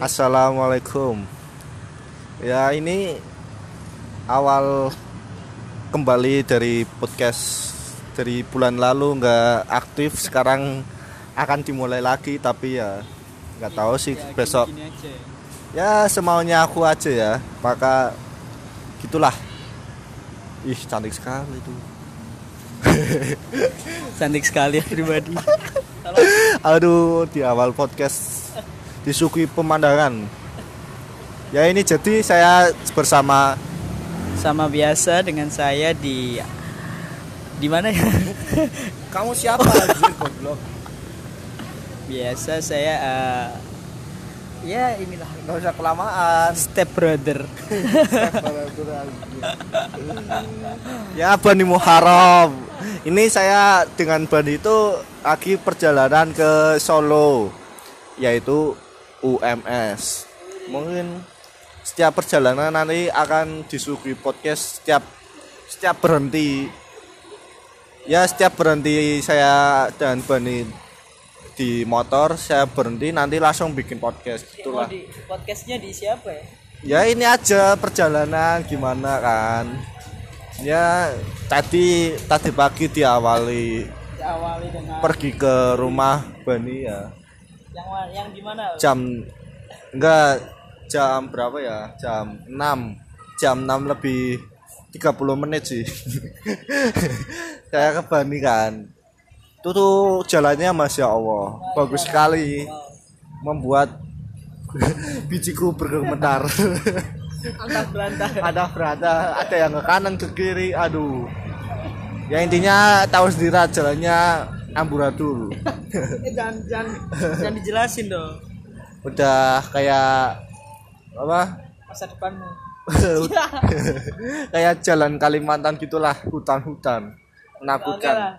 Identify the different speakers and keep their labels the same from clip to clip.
Speaker 1: Assalamualaikum. Ya ini awal kembali dari podcast dari bulan lalu nggak aktif sekarang akan dimulai lagi tapi ya nggak tahu sih
Speaker 2: Ya,
Speaker 1: besok
Speaker 2: aja.
Speaker 1: ya semaunya aku aja ya maka gitulah ih cantik sekali tuh
Speaker 2: Cantik sekali ya pribadi.
Speaker 1: aduh di awal podcast disuguhi pemandangan. Ya ini jadi saya bersama
Speaker 2: Sama biasa dengan saya di di mana ya?
Speaker 1: kamu siapa? Goblok.
Speaker 2: Biasa saya eh, ya inilah.
Speaker 1: Nggak usah kelamaan.
Speaker 2: Step brother.
Speaker 1: ya Bani Muharram. Ini saya dengan Bani itu lagi perjalanan ke Solo yaitu UMS mungkin setiap perjalanan nanti akan disuguhi podcast setiap setiap berhenti. Ya setiap berhenti saya dan Bani di motor saya berhenti nanti langsung bikin podcast. Itulah.
Speaker 2: di podcastnya di siapa ya?
Speaker 1: ya ini aja perjalanan gimana kan? Ya tadi tadi pagi diawali
Speaker 2: Diawali dengan
Speaker 1: pergi ke rumah Bani ya
Speaker 2: yang yang di mana?
Speaker 1: jam enggak jam berapa ya? Jam 6 jam 6 lebih 30 menit sih. Saya ke Bani kan. Itu tuh jalannya masya Allah. Bagus sekali. Membuat bijiku bergemetar. Ada berada ada yang ke kanan ke kiri. Aduh. Ya intinya tahu sendiri jalannya amburadul
Speaker 2: Eh, jangan jangan jangan dijelasin dong.
Speaker 1: Udah kayak apa?
Speaker 2: Masa depanmu.
Speaker 1: kayak jalan Kalimantan gitulah hutan-hutan menakutkan.
Speaker 2: Lah.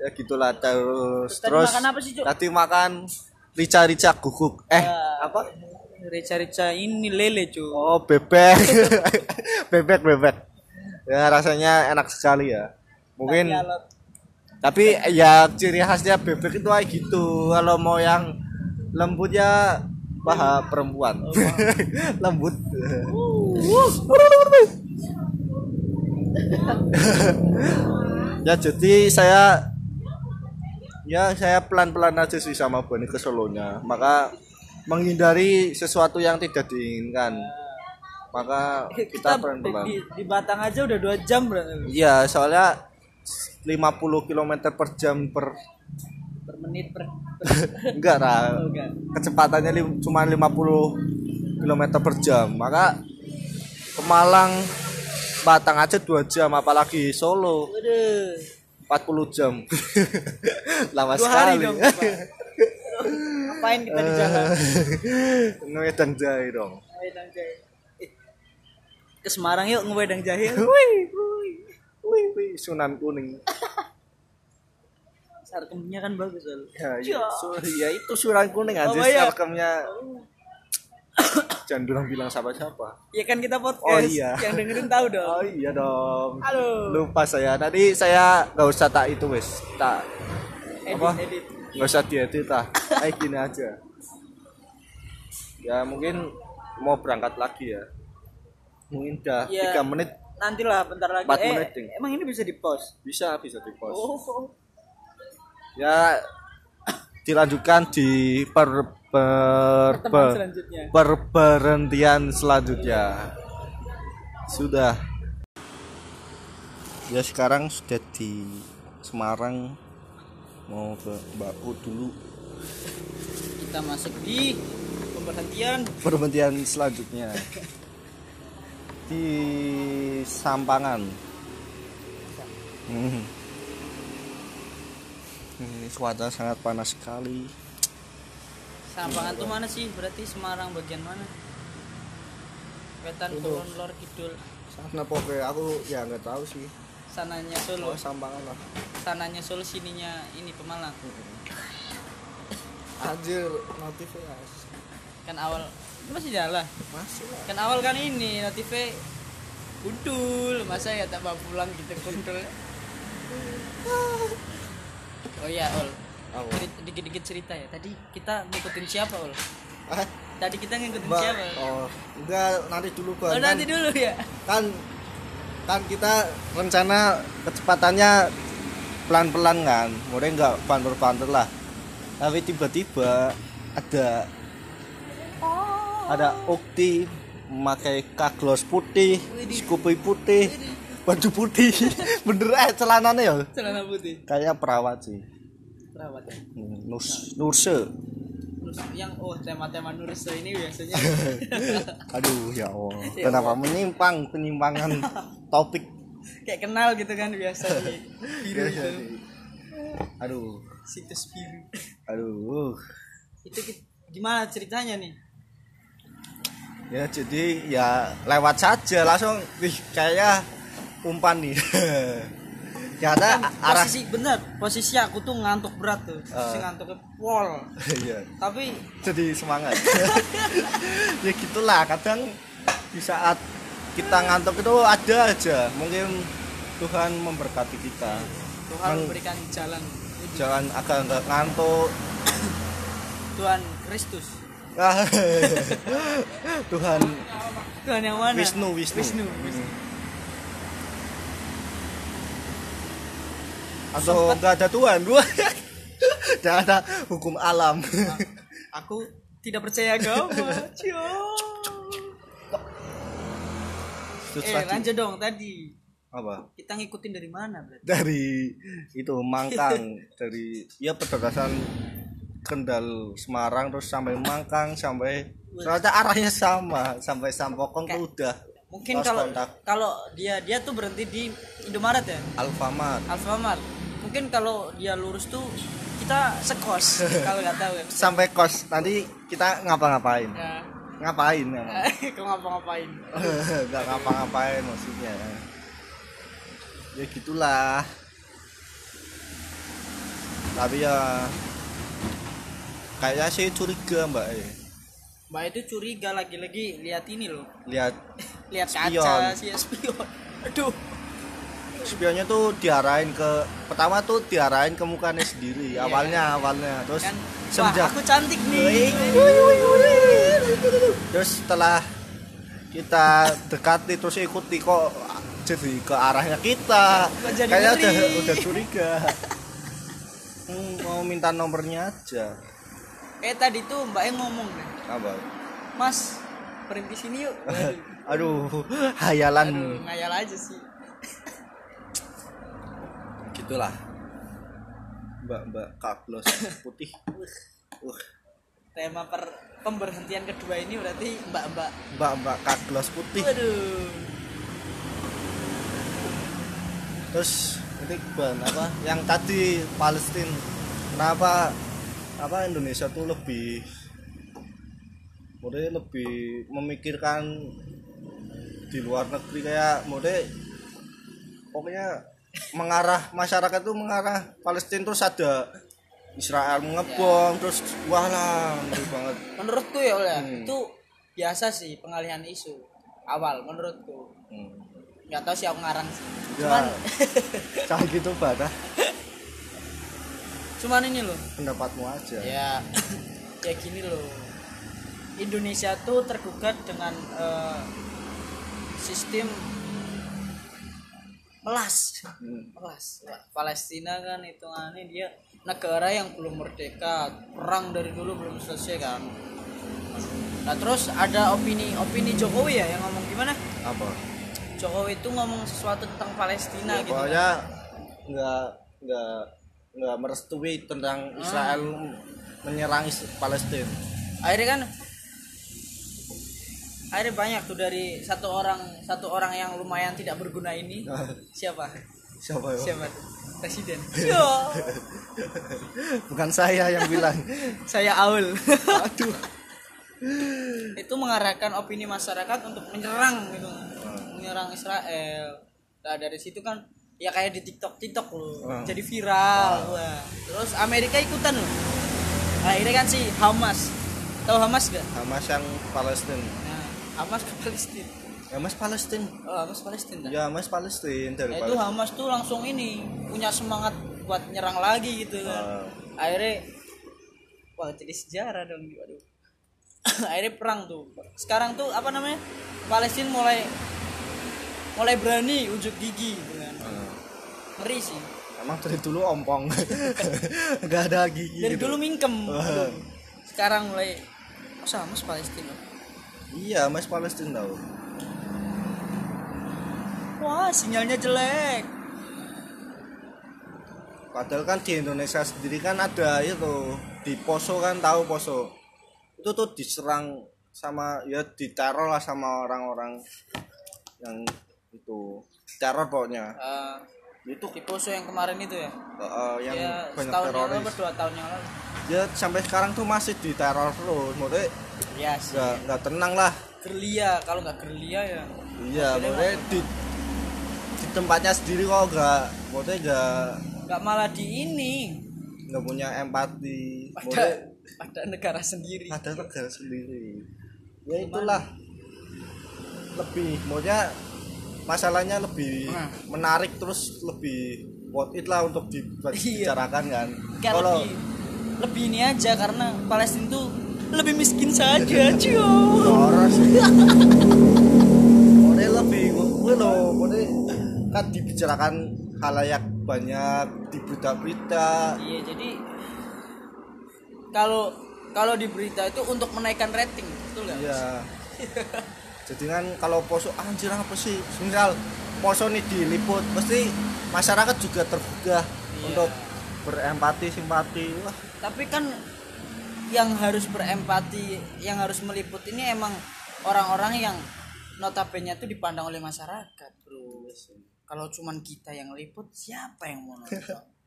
Speaker 1: ya gitulah terus
Speaker 2: Tadi
Speaker 1: terus
Speaker 2: makan apa sih, Cuk?
Speaker 1: tadi makan rica-rica guguk. Eh
Speaker 2: Ya,
Speaker 1: apa?
Speaker 2: Rica-rica ini lele cu.
Speaker 1: oh bebek. Bebek bebek. Ya rasanya enak sekali ya. Mungkin
Speaker 2: Tapi
Speaker 1: ya ciri khasnya bebek itu kayak gitu. Kalau mau yang lembut ya paha perempuan lembut. Ya jadi saya ya saya pelan-pelan aja sih sama Bani ke Solonya. Maka menghindari sesuatu yang tidak diinginkan. Maka
Speaker 2: kita
Speaker 1: kita pelan-pelan.
Speaker 2: di, di Batang aja udah dua jam berarti.
Speaker 1: Iya, soalnya 50 km per jam per
Speaker 2: per menit per,
Speaker 1: enggak lah.
Speaker 2: per enggak.
Speaker 1: Kecepatannya lim, cuma 50 km per jam. Maka ke Malang Batang aja 2 jam apalagi Solo
Speaker 2: Waduh,
Speaker 1: 40 jam. Lama
Speaker 2: dua hari
Speaker 1: sekali.
Speaker 2: dong. Pak. Ngapain kita di jalan?
Speaker 1: Ngedang jahe dong.
Speaker 2: Ngewedang jahe. Eh, Ke Semarang yuk ngewedang jahe.
Speaker 1: Wih, wih, Sunan Kuning.
Speaker 2: Sarkemnya kan bagus soal.
Speaker 1: Ya, ya, su- ya itu Sunan Kuning aja
Speaker 2: Oh, iya.
Speaker 1: sarkemnya. Jangan bilang bilang siapa-siapa.
Speaker 2: Ya kan kita podcast.
Speaker 1: Oh, iya.
Speaker 2: Yang dengerin tahu dong.
Speaker 1: Oh iya dong.
Speaker 2: Halo.
Speaker 1: Lupa saya. Tadi saya nggak usah tak itu wes. Tak
Speaker 2: Edit,
Speaker 1: apa?
Speaker 2: edit.
Speaker 1: nggak usah diedit lah. Kayak gini aja. Ya mungkin mau berangkat lagi ya. Mungkin udah
Speaker 2: Ya.
Speaker 1: tiga menit
Speaker 2: Nantilah bentar lagi. Eh,
Speaker 1: menit, Ding.
Speaker 2: emang ini bisa di post.
Speaker 1: bisa bisa di post.
Speaker 2: Oh.
Speaker 1: Ya dilanjutkan di per per, per-
Speaker 2: selanjutnya.
Speaker 1: perberhentian selanjutnya sudah ya sekarang sudah di Semarang mau ke Baku dulu
Speaker 2: Kita masuk di pemberhentian
Speaker 1: perhentian selanjutnya di Sampangan Hmm. ini suasana sangat panas sekali
Speaker 2: Sampangan tuh mana sih? Berarti Semarang bagian mana? Wetan kulon lor kidul.
Speaker 1: sana pokoknya aku ya nggak tahu sih
Speaker 2: Sananya Solo,
Speaker 1: oh Sampangan lah
Speaker 2: sananya Solo sininya ini Pemalang.
Speaker 1: Anjir, notifnya
Speaker 2: Kan awal masih jalan.
Speaker 1: masih lah.
Speaker 2: Kan awal kan ini notifnya Kundul, masa ya tak bawa pulang gitu kundul. Oh iya, Ol. Dikit-dikit cerita ya. Tadi kita ngikutin siapa, Ol?
Speaker 1: Ah,
Speaker 2: Tadi kita ngikutin
Speaker 1: Mbak,
Speaker 2: siapa?
Speaker 1: oh enggak nanti dulu
Speaker 2: Oh,
Speaker 1: Bang.
Speaker 2: nanti
Speaker 1: kan,
Speaker 2: dulu ya.
Speaker 1: kan kan kita rencana kecepatannya pelan-pelan kan mulai enggak banter-banter lah tapi tiba-tiba ada ada Ukti memakai kaglos putih skupi putih baju putih. Bener eh celananya ya?
Speaker 2: Celana putih.
Speaker 1: kayak perawat sih.
Speaker 2: Perawat ya.
Speaker 1: Hmm, Nurs Nurse.
Speaker 2: Terus yang oh tema-tema Nurse ini biasanya.
Speaker 1: Aduh ya Allah.
Speaker 2: Ya
Speaker 1: kenapa menyimpang penyimpangan topik?
Speaker 2: Kayak kenal gitu kan biasa biru
Speaker 1: Biasa
Speaker 2: itu.
Speaker 1: sih. aduh.
Speaker 2: Situs biru.
Speaker 1: aduh.
Speaker 2: Itu gimana ceritanya nih?
Speaker 1: Ya jadi ya lewat saja langsung wih kayaknya umpan nih.
Speaker 2: Kan
Speaker 1: arah
Speaker 2: posisi bener posisi aku tuh ngantuk berat tuh. Posisi
Speaker 1: Ah.
Speaker 2: ngantuknya pol.
Speaker 1: Iya,
Speaker 2: tapi
Speaker 1: jadi semangat. Ya gitulah kadang di saat kita ngantuk itu ada aja. Mungkin Tuhan memberkati kita.
Speaker 2: Tuhan
Speaker 1: Meng-
Speaker 2: memberikan jalan.
Speaker 1: Jangan agak nggak ngantuk.
Speaker 2: Tuhan Kristus
Speaker 1: Tuhan.
Speaker 2: Tuhan yang mana?
Speaker 1: Wisnu Wisnu,
Speaker 2: Wisnu, Wisnu.
Speaker 1: atau nggak ada Tuhan? Dua tidak ada hukum alam.
Speaker 2: Aku tidak percaya agama Cio. Eh lanjut dong tadi.
Speaker 1: Apa?
Speaker 2: Kita ngikutin dari mana berarti?
Speaker 1: Dari itu Mangkang. Dari ya perbatasan Kendal Semarang terus sampai Mangkang sampai ternyata arahnya sama sampai Sampokong tuh udah
Speaker 2: mungkin kalau
Speaker 1: kontak.
Speaker 2: kalau dia dia tuh berhenti di Indomaret ya?
Speaker 1: Alfamart.
Speaker 2: Alfamart. Mungkin kalau dia lurus tuh kita sekos kalau nggak tahu ya.
Speaker 1: Sampai kos nanti kita ngapa-ngapain?
Speaker 2: Ya.
Speaker 1: Ngapain emang?
Speaker 2: kau ngapa-ngapain?
Speaker 1: Nggak ngapa-ngapain maksudnya. Ya gitulah. Tapi ya kayaknya sih curiga mbak eh.
Speaker 2: mbak itu curiga lagi-lagi lihat ini loh
Speaker 1: lihat
Speaker 2: lihat
Speaker 1: Spion.
Speaker 2: kaca si spion aduh
Speaker 1: spionnya tuh diarahin ke pertama tuh diarahin ke mukanya sendiri
Speaker 2: Iya.
Speaker 1: awalnya awalnya terus
Speaker 2: kan wah
Speaker 1: semenjak
Speaker 2: aku cantik nih
Speaker 1: terus setelah kita dekati terus ikuti kok jadi ke arahnya kita kayaknya udah udah curiga Hmm, mau minta nomornya aja
Speaker 2: eh tadi tuh mbak yang ngomong deh
Speaker 1: apa?
Speaker 2: Mas berhenti sini yuk.
Speaker 1: Aduh hayalan.
Speaker 2: Aduh ngayal aja sih.
Speaker 1: Gitulah. Mbak mbak kablos putih. Uh,
Speaker 2: tema per pemberhentian kedua ini berarti mbak mbak.
Speaker 1: Mbak mbak kablos putih.
Speaker 2: Waduh.
Speaker 1: Terus ini ban apa yang tadi Palestina kenapa apa Indonesia tuh lebih mode lebih memikirkan di luar negeri kayak mode pokoknya mengarah masyarakat tuh mengarah Palestina terus ada Israel ngebom terus wah lah banget
Speaker 2: menurutku ya oleh
Speaker 1: Hmm.
Speaker 2: itu biasa sih pengalihan isu awal menurutku
Speaker 1: hmm.
Speaker 2: nggak tahu sih aku ngarang sih
Speaker 1: Ya.
Speaker 2: cuman
Speaker 1: jangan gitu badah
Speaker 2: cuman ini loh.
Speaker 1: Pendapatmu aja.
Speaker 2: Ya ya gini loh. Indonesia tuh tergugat dengan eh, sistem melas.
Speaker 1: Hmm.
Speaker 2: melas. Wah, Palestina kan hitungannya dia negara yang belum merdeka. Perang dari dulu belum selesai kan. Nah terus ada opini opini Jokowi ya yang ngomong gimana?
Speaker 1: Apa?
Speaker 2: Jokowi itu ngomong sesuatu tentang Palestina
Speaker 1: Ya,
Speaker 2: gitu
Speaker 1: pokoknya nggak nggak nggak merestui tentang Israel menyerang Is- Palestina.
Speaker 2: Akhirnya kan akhirnya banyak tuh dari satu orang satu orang yang lumayan tidak berguna ini. Siapa?
Speaker 1: Siapa ya
Speaker 2: siapa? Tuh? presiden. Yo,
Speaker 1: bukan saya yang bilang.
Speaker 2: Saya Aul.
Speaker 1: Aduh.
Speaker 2: Itu mengarahkan opini masyarakat untuk menyerang gitu. Menyerang Israel. Nah dari situ kan ya kayak di TikTok TikTok. Loh
Speaker 1: Hmm.
Speaker 2: jadi viral. Wah. terus Amerika ikutan loh. Akhirnya kan si Hamas. Tahu Hamas gak
Speaker 1: Hamas yang Palestina
Speaker 2: nah, Hamas ke Palestina
Speaker 1: Hamas Palestina
Speaker 2: oh Hamas Palestina
Speaker 1: ya Hamas Palestina dari
Speaker 2: Nah, itu Hamas tuh langsung ini punya semangat buat nyerang lagi gitu kan.
Speaker 1: Ah.
Speaker 2: Akhirnya wah jadi sejarah dong waduh. akhirnya perang tuh. Sekarang tuh apa namanya Palestina mulai mulai berani unjuk gigi. gitu ngeri sih.
Speaker 1: Emang dari dulu ompong. Nggak ada gigi
Speaker 2: dari
Speaker 1: gitu.
Speaker 2: dulu mingkem. Sekarang mulai oh, sama mas Palestina
Speaker 1: iya mas Palestina tahu.
Speaker 2: Wah sinyalnya jelek.
Speaker 1: Padahal kan di Indonesia sendiri kan ada itu di Poso kan tahu Poso. Itu tuh diserang sama ya diteror lah sama orang-orang yang itu. Teror pokoknya.
Speaker 2: Eh,
Speaker 1: itu.
Speaker 2: Di Poso yang kemarin itu ya?
Speaker 1: Eh, eh, yang
Speaker 2: ya
Speaker 1: banyak
Speaker 2: setahun yang lalu
Speaker 1: teroris.
Speaker 2: dua tahun yang lalu?
Speaker 1: Ya sampai sekarang tuh masih diteror terus. Maksudnya
Speaker 2: ya sih.
Speaker 1: nggak nggak tenang lah.
Speaker 2: Gerlia kalau nggak gerlia ya.
Speaker 1: Iya maksudnya di di tempatnya sendiri kok nggak maksudnya nggak
Speaker 2: nggak malah di ini.
Speaker 1: nggak punya empati.
Speaker 2: Pada
Speaker 1: maksudnya
Speaker 2: pada negara sendiri.
Speaker 1: ada negara sendiri. Ya itulah. Lebih maksudnya masalahnya lebih
Speaker 2: Nah.
Speaker 1: menarik terus lebih worth it lah untuk dibicarakan kan?
Speaker 2: Kayak
Speaker 1: kalau
Speaker 2: lebih lebih ini aja karena Palestina tuh lebih miskin saja cuy.
Speaker 1: Orang sih. Maksudnya lebih gue loh. Maksudnya kan dibicarakan halayak banyak di berita-berita.
Speaker 2: Iya jadi kalau kalau di berita itu untuk menaikkan rating betul nggak?
Speaker 1: Iya jadi kan kalau poso anjir apa sih? Misal poso nih diliput. Pasti masyarakat juga tergugah
Speaker 2: Iya.
Speaker 1: untuk berempati simpati. Wah.
Speaker 2: Tapi kan yang harus berempati yang harus meliput ini emang orang-orang yang notabene itu dipandang oleh masyarakat bro. Kalau cuman kita yang liput siapa yang mau nonton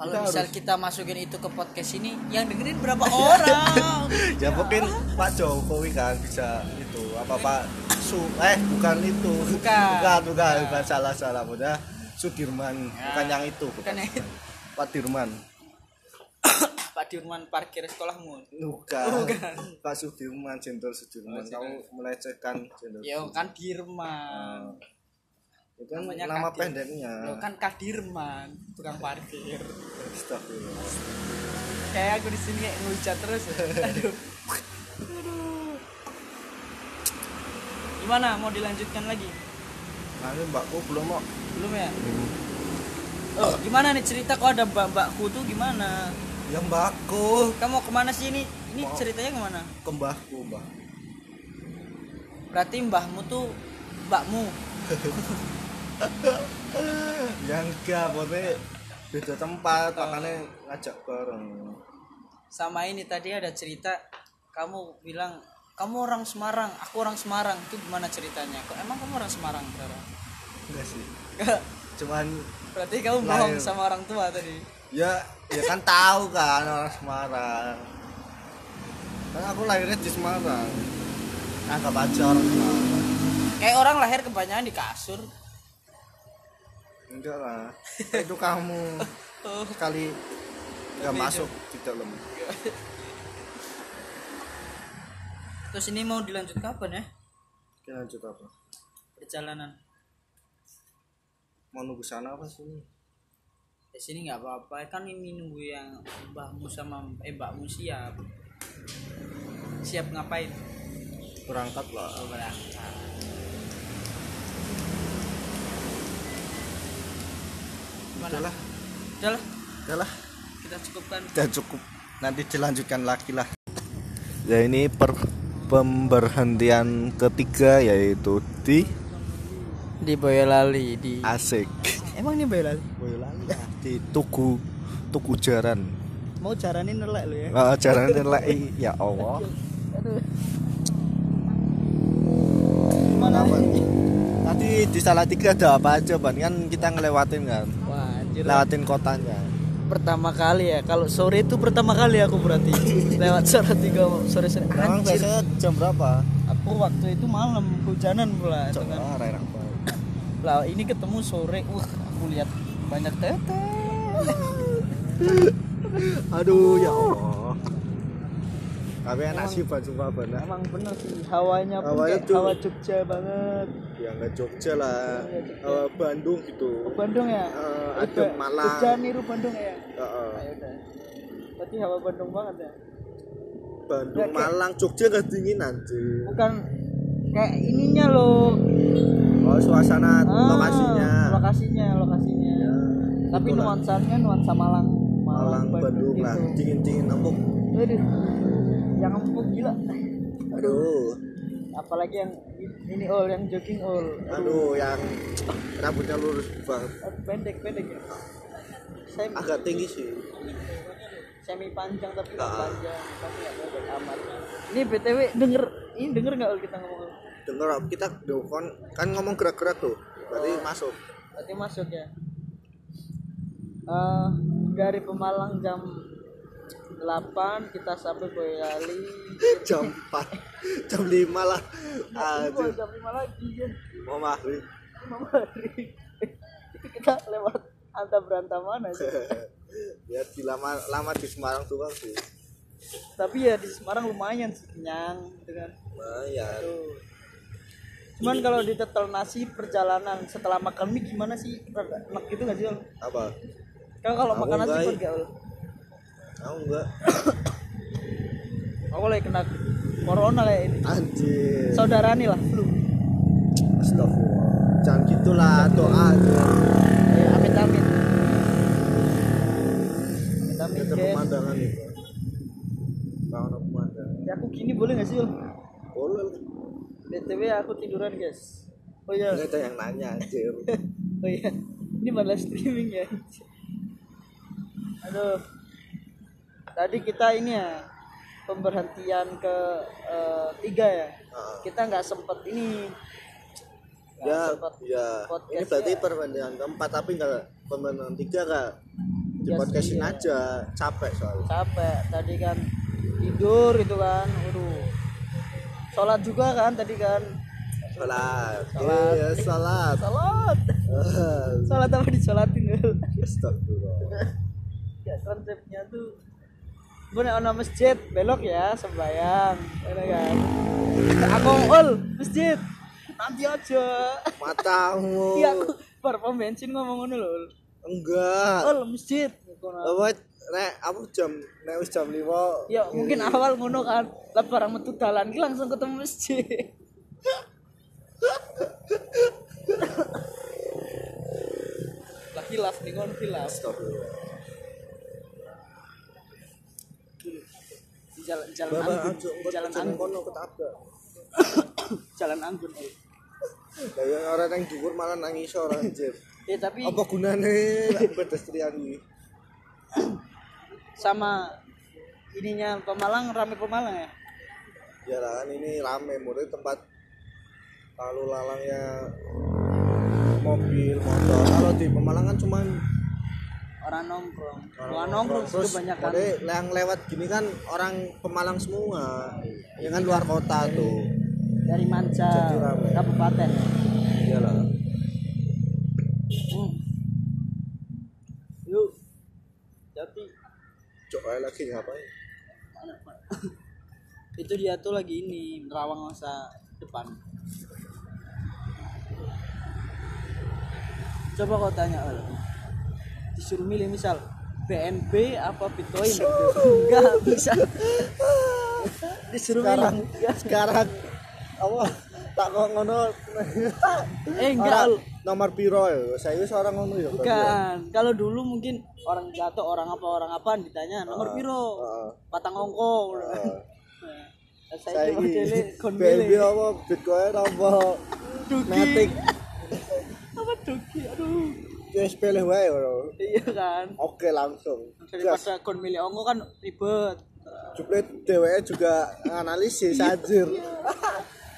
Speaker 2: kalau misal
Speaker 1: harus-
Speaker 2: kita masukin itu ke podcast ini yang dengerin berapa orang?
Speaker 1: Ya mungkin Pak Jokowi kan bisa itu apa Pak Su eh bukan itu.
Speaker 2: Bukan.
Speaker 1: bukan bukan, bukan. salah salah. Udah Sudirman
Speaker 2: Ya.
Speaker 1: bukan yang itu
Speaker 2: bukan. Ya
Speaker 1: Pak Dirman.
Speaker 2: Pak Dirman parkir sekolahmu.
Speaker 1: Bukan,
Speaker 2: Bukan.
Speaker 1: Pak Sudirman Jenderal Sudirman.
Speaker 2: Oh,
Speaker 1: kamu melecehkan Jenderal
Speaker 2: ya kan Dirman
Speaker 1: itu kan
Speaker 2: namanya
Speaker 1: nama
Speaker 2: Kadir.
Speaker 1: pendeknya.
Speaker 2: Lo kan Kadirman tukang parkir.
Speaker 1: Astagfirullah.
Speaker 2: Kayak aku di sini kayak ngehujat terus. Ya. aduh. Aduh. gimana? Mau dilanjutkan lagi?
Speaker 1: Nah ini mbakku belum mau
Speaker 2: belum ya? Oh gimana nih cerita kok ada mbak mbakku tuh gimana?
Speaker 1: Yang mbakku.
Speaker 2: Kamu ke mana sih ini? Ini
Speaker 1: Mau.
Speaker 2: ceritanya ke mana?
Speaker 1: Ke mbahku mbah
Speaker 2: berarti mbahmu tuh mbakmu
Speaker 1: yang enggak pokoknya beda tempat
Speaker 2: Oh.
Speaker 1: makanya ngajak bareng.
Speaker 2: Sama ini tadi ada cerita kamu bilang kamu orang Semarang aku orang Semarang. Itu gimana ceritanya? Kok emang kamu orang Semarang sekarang
Speaker 1: enggak sih. Cuman
Speaker 2: berarti kamu bohong
Speaker 1: Lahir.
Speaker 2: sama orang tua tadi?
Speaker 1: Ya ya kan tahu kan orang Semarang. Kan aku lahirnya di Semarang. Anggap aja orang Semarang.
Speaker 2: Kayak orang lahir kebanyakan di kasur
Speaker 1: enggak lah. Itu kamu.
Speaker 2: Oh.
Speaker 1: Sekali nggak masuk di dalam
Speaker 2: terus ini mau dilanjut kapan ya?
Speaker 1: Oke, lanjut apa?
Speaker 2: Perjalanan.
Speaker 1: Mau nunggu sana apa sini?
Speaker 2: Di sini nggak apa-apa. Kan ini nunggu yang mbahmu sama eh mbakmu siap. Siap ngapain?
Speaker 1: Berangkat lah
Speaker 2: oh, berangkat
Speaker 1: Udahlah.
Speaker 2: Udah lah
Speaker 1: udahlah.
Speaker 2: Kita cukupkan.
Speaker 1: Udah cukup. Nanti dilanjutkan lagi lah. Ya ini per pemberhentian ketiga yaitu di
Speaker 2: di Boyolali di
Speaker 1: Asik.
Speaker 2: Emang ini Boyolali?
Speaker 1: Boyolali. Lah di Tugu Tugu Jaran.
Speaker 2: Mau jaranin nelek lu ya.
Speaker 1: Ah, jaran nilai ya Allah. Apa? tadi di Salatiga ada apa aja ban? Kan kita ngelewatin kan lewatin kotanya.
Speaker 2: Pertama kali ya. Kalau sore itu pertama kali aku berarti. Lewat sore tiga sore sore.
Speaker 1: Emang biasanya jam berapa?
Speaker 2: aku waktu itu malam hujanan pula dengan
Speaker 1: enak banget.
Speaker 2: lah ini ketemu sore wah aku lihat banyak tete
Speaker 1: Aduh ya Allah. Tapi enak sih baju Babana.
Speaker 2: emang bener sih hawanya pun
Speaker 1: Hawanya
Speaker 2: kayak
Speaker 1: tuh-
Speaker 2: hawa Jogja banget
Speaker 1: Ya nggak Jogja lah.
Speaker 2: Iya, Jogja.
Speaker 1: Eh, Bandung gitu.
Speaker 2: Bandung ya
Speaker 1: Eh, ada Malang.
Speaker 2: Jogja niru Bandung ya
Speaker 1: Heeh.
Speaker 2: ayo udah berarti hawa Bandung banget ya
Speaker 1: Bandung,
Speaker 2: kayak-
Speaker 1: Malang, Jogja gak dingin anjir.
Speaker 2: bukan kayak ininya loh
Speaker 1: Oh, suasana
Speaker 2: Ah,
Speaker 1: lokasinya.
Speaker 2: lokasinya lokasinya tapi
Speaker 1: Itulah.
Speaker 2: nuansanya nuansa Malang
Speaker 1: Malang, Bandung lah,
Speaker 2: gitu.
Speaker 1: dingin-dingin empuk.
Speaker 2: Aduh, yang empuk gila
Speaker 1: Aduh,
Speaker 2: apalagi yang ini all yang jogging all
Speaker 1: aduh yang rambutnya lurus banget.
Speaker 2: Aduh, pendek pendek ya semi
Speaker 1: Agak tinggi sih.
Speaker 2: semi panjang tapi nggak
Speaker 1: Ah.
Speaker 2: panjang tapi nggak pendek amat ini btw denger ini denger nggak kita ngomong
Speaker 1: Dengar kita duh, kan, ngomong gerak-gerak tuh. Berarti
Speaker 2: Oh.
Speaker 1: masuk.
Speaker 2: berarti masuk ya Eh, dari Pemalang jam 8 kita sampai Boyolali
Speaker 1: Jam 4, jam 5 lah.
Speaker 2: Aduh, jam 5 lagi ya
Speaker 1: mau maghrib.
Speaker 2: Hari itu kita lewat anta berantah mana sih
Speaker 1: ya di lama lama di Semarang tuh bang sih.
Speaker 2: tapi ya di Semarang lumayan sih kenyang gitu kan
Speaker 1: Lumayan.
Speaker 2: Cuman kalau ditetel nasi perjalanan setelah makan mie gimana sih enak gitu nggak sih?
Speaker 1: Apa?
Speaker 2: Kalau
Speaker 1: Aku
Speaker 2: makan nasi
Speaker 1: enggak, Aku enggak.
Speaker 2: aku lagi kena corona kayak ini
Speaker 1: Anjir.
Speaker 2: saudara nih lah flu
Speaker 1: Astagfirullah. Jangan gitulah doa aja.
Speaker 2: Eh, amit amit amit amit
Speaker 1: Ada
Speaker 2: guys
Speaker 1: pemandangan itu. Ada pemandangan.
Speaker 2: ya aku gini boleh nggak sih?
Speaker 1: Boleh.
Speaker 2: btw aku tiduran guys oh iya
Speaker 1: Ini ada yang nanya anjir.
Speaker 2: oh iya ini malah streaming ya aduh tadi kita ini ya pemberhentian ke eh, tiga ya
Speaker 1: Ah.
Speaker 2: kita nggak sempet ini nggak
Speaker 1: ya,
Speaker 2: sempet
Speaker 1: ya. Ini berarti
Speaker 2: ya.
Speaker 1: perbandingan keempat tapi enggak perbandingan tiga kak. Di
Speaker 2: Ya,
Speaker 1: podcastin
Speaker 2: iya.
Speaker 1: aja, capek soalnya.
Speaker 2: capek tadi kan tidur itu kan waduh sholat juga kan tadi kan
Speaker 1: Salat.
Speaker 2: Salat.
Speaker 1: Iya, salat.
Speaker 2: sholat
Speaker 1: Ah,
Speaker 2: sholat apa disolatin
Speaker 1: Astagfirullah.
Speaker 2: ya konsepnya tuh Bener ono masjid belok ya sembayang Bener kan aku ul masjid. Nanti aja.
Speaker 1: Matamu.
Speaker 2: iya aku bar pom bensin ngomong ngono lho.
Speaker 1: Enggak.
Speaker 2: ul masjid.
Speaker 1: Apa nek apa jam nek wis jam 5.
Speaker 2: ya mungkin awal ngono kan. Lah barang metu dalan ki langsung ketemu masjid. Lah hilaf nih kon hilaf
Speaker 1: Astagfirullah.
Speaker 2: di jalan jalan
Speaker 1: Bapak
Speaker 2: anggun jalan
Speaker 1: jalan
Speaker 2: anggun
Speaker 1: kono ketabrak.
Speaker 2: jalan anggun.
Speaker 1: Lah yang orang yang dhuwur malah nangis ora anjir.
Speaker 2: ya tapi
Speaker 1: Apa gunane pedestrian iki?
Speaker 2: sama ininya Pemalang rame Pemalang ya
Speaker 1: Ya lah kan ini rame mulai tempat lalu lalangnya mobil, motor. Kalau di Pemalang kan cuman
Speaker 2: orang nongkrong orang nongkrong
Speaker 1: Terus
Speaker 2: kebanyakan
Speaker 1: mulai yang lewat gini kan orang Pemalang semua. Ya kan luar kota tuh.
Speaker 2: dari manca kabupaten
Speaker 1: Iyalah.
Speaker 2: hmm. yuk jadi
Speaker 1: Cok ae lagi ngapain?
Speaker 2: itu dia tuh lagi ini merawang masa depan coba kau tanya. Disuruh milih misal BNB apa Bitcoin? Enggak bisa. Disuruh
Speaker 1: Sekarang
Speaker 2: milih. Ya.
Speaker 1: sekarang. Apa? Tak kok ngono.
Speaker 2: Eh enggak.
Speaker 1: Orang nomor piro ya? Saya wis orang ngono ya
Speaker 2: bukan. Kalau dulu mungkin orang jatuh orang apa orang apa ditanya nomor piro?
Speaker 1: Heeh.
Speaker 2: patang ongko
Speaker 1: Heeh.
Speaker 2: Nah, saya
Speaker 1: saya
Speaker 2: kon
Speaker 1: BNB apa? Bitcoin apa?
Speaker 2: Duki.
Speaker 1: Matic ya pilih wae bro.
Speaker 2: iya kan?
Speaker 1: Oke langsung.
Speaker 2: Daripada kon milih ongko kan ribet.
Speaker 1: Juplet DWE juga analisis anjir.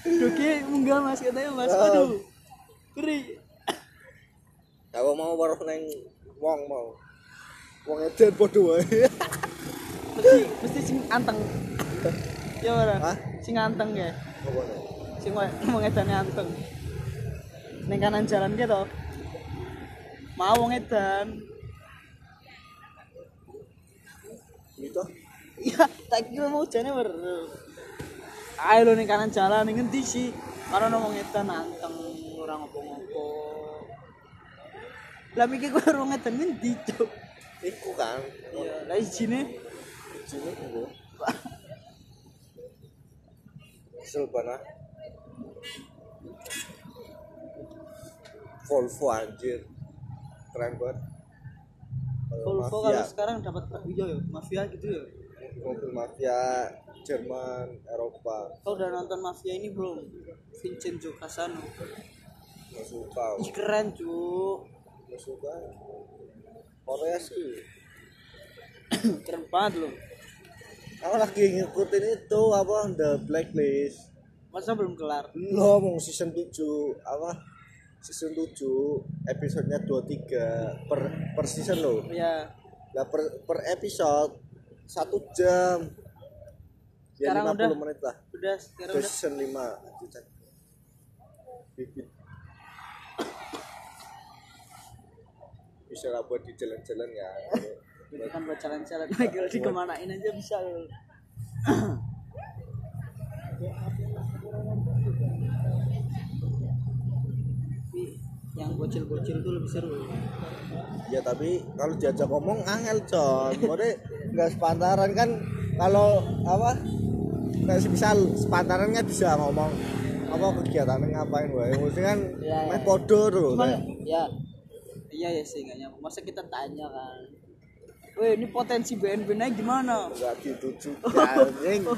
Speaker 2: duki munggah mas katanya mas.
Speaker 1: Ah.
Speaker 2: aduh beri
Speaker 1: Aku mau weruh neng wong mau. Wong eden padha wae.
Speaker 2: mesti mesti sing anteng. Ya ora. Sing anteng ya. Sing wong edane anteng. Ning kanan jalan gitu mau wong edan
Speaker 1: Gitu.
Speaker 2: iya tak kira mau jane ber ayo lo ning kanan jalan ning ngendi sih karena wong edan anteng ora ngopo-ngopo lah mikir kok wong edan ngendi cuk
Speaker 1: Iku kan.
Speaker 2: iya lah
Speaker 1: Sini tunggu. Kesel banget. Volvo anjir. Keren banget.
Speaker 2: Volvo kalau sekarang dapat iya ya mafia gitu ya
Speaker 1: mobil mafia Jerman, Eropa.
Speaker 2: kau udah nonton mafia ini belum Vincenzo Casano
Speaker 1: Nggak suka.
Speaker 2: Ih, keren cu
Speaker 1: Nggak suka. Korea sih.
Speaker 2: keren banget loh
Speaker 1: Aku lagi ngikutin itu apa The Blacklist.
Speaker 2: masa belum kelar
Speaker 1: Lo mau season 7 apa? Season 7 episodenya 23 per per season lo.
Speaker 2: ya
Speaker 1: Lah per, per episode satu jam. Ya
Speaker 2: Sekarang
Speaker 1: 50
Speaker 2: udah.
Speaker 1: menit lah.
Speaker 2: udah sekarang udah
Speaker 1: season 5 Cicak. Bibit. Bisa lah buat di jalan-jalan ya.
Speaker 2: kan buat jalan-jalan Michael di kemanain aja bisa loh Tapi yang bocil-bocil tuh lebih seru
Speaker 1: Ya tapi kalau diajak ngomong angel John. Mode nggak sepantaran kan kalau apa? Kayak misal sepantaran kan bisa ngomong apa kegiatannya ngapain wae. Mesti kan
Speaker 2: iya.
Speaker 1: meh podo tuh.
Speaker 2: Cuman ya iya ya sih nggak nyambung masa kita tanya kan Weh ini potensi BNB naik gimana?
Speaker 1: Enggak gitu juga anjing.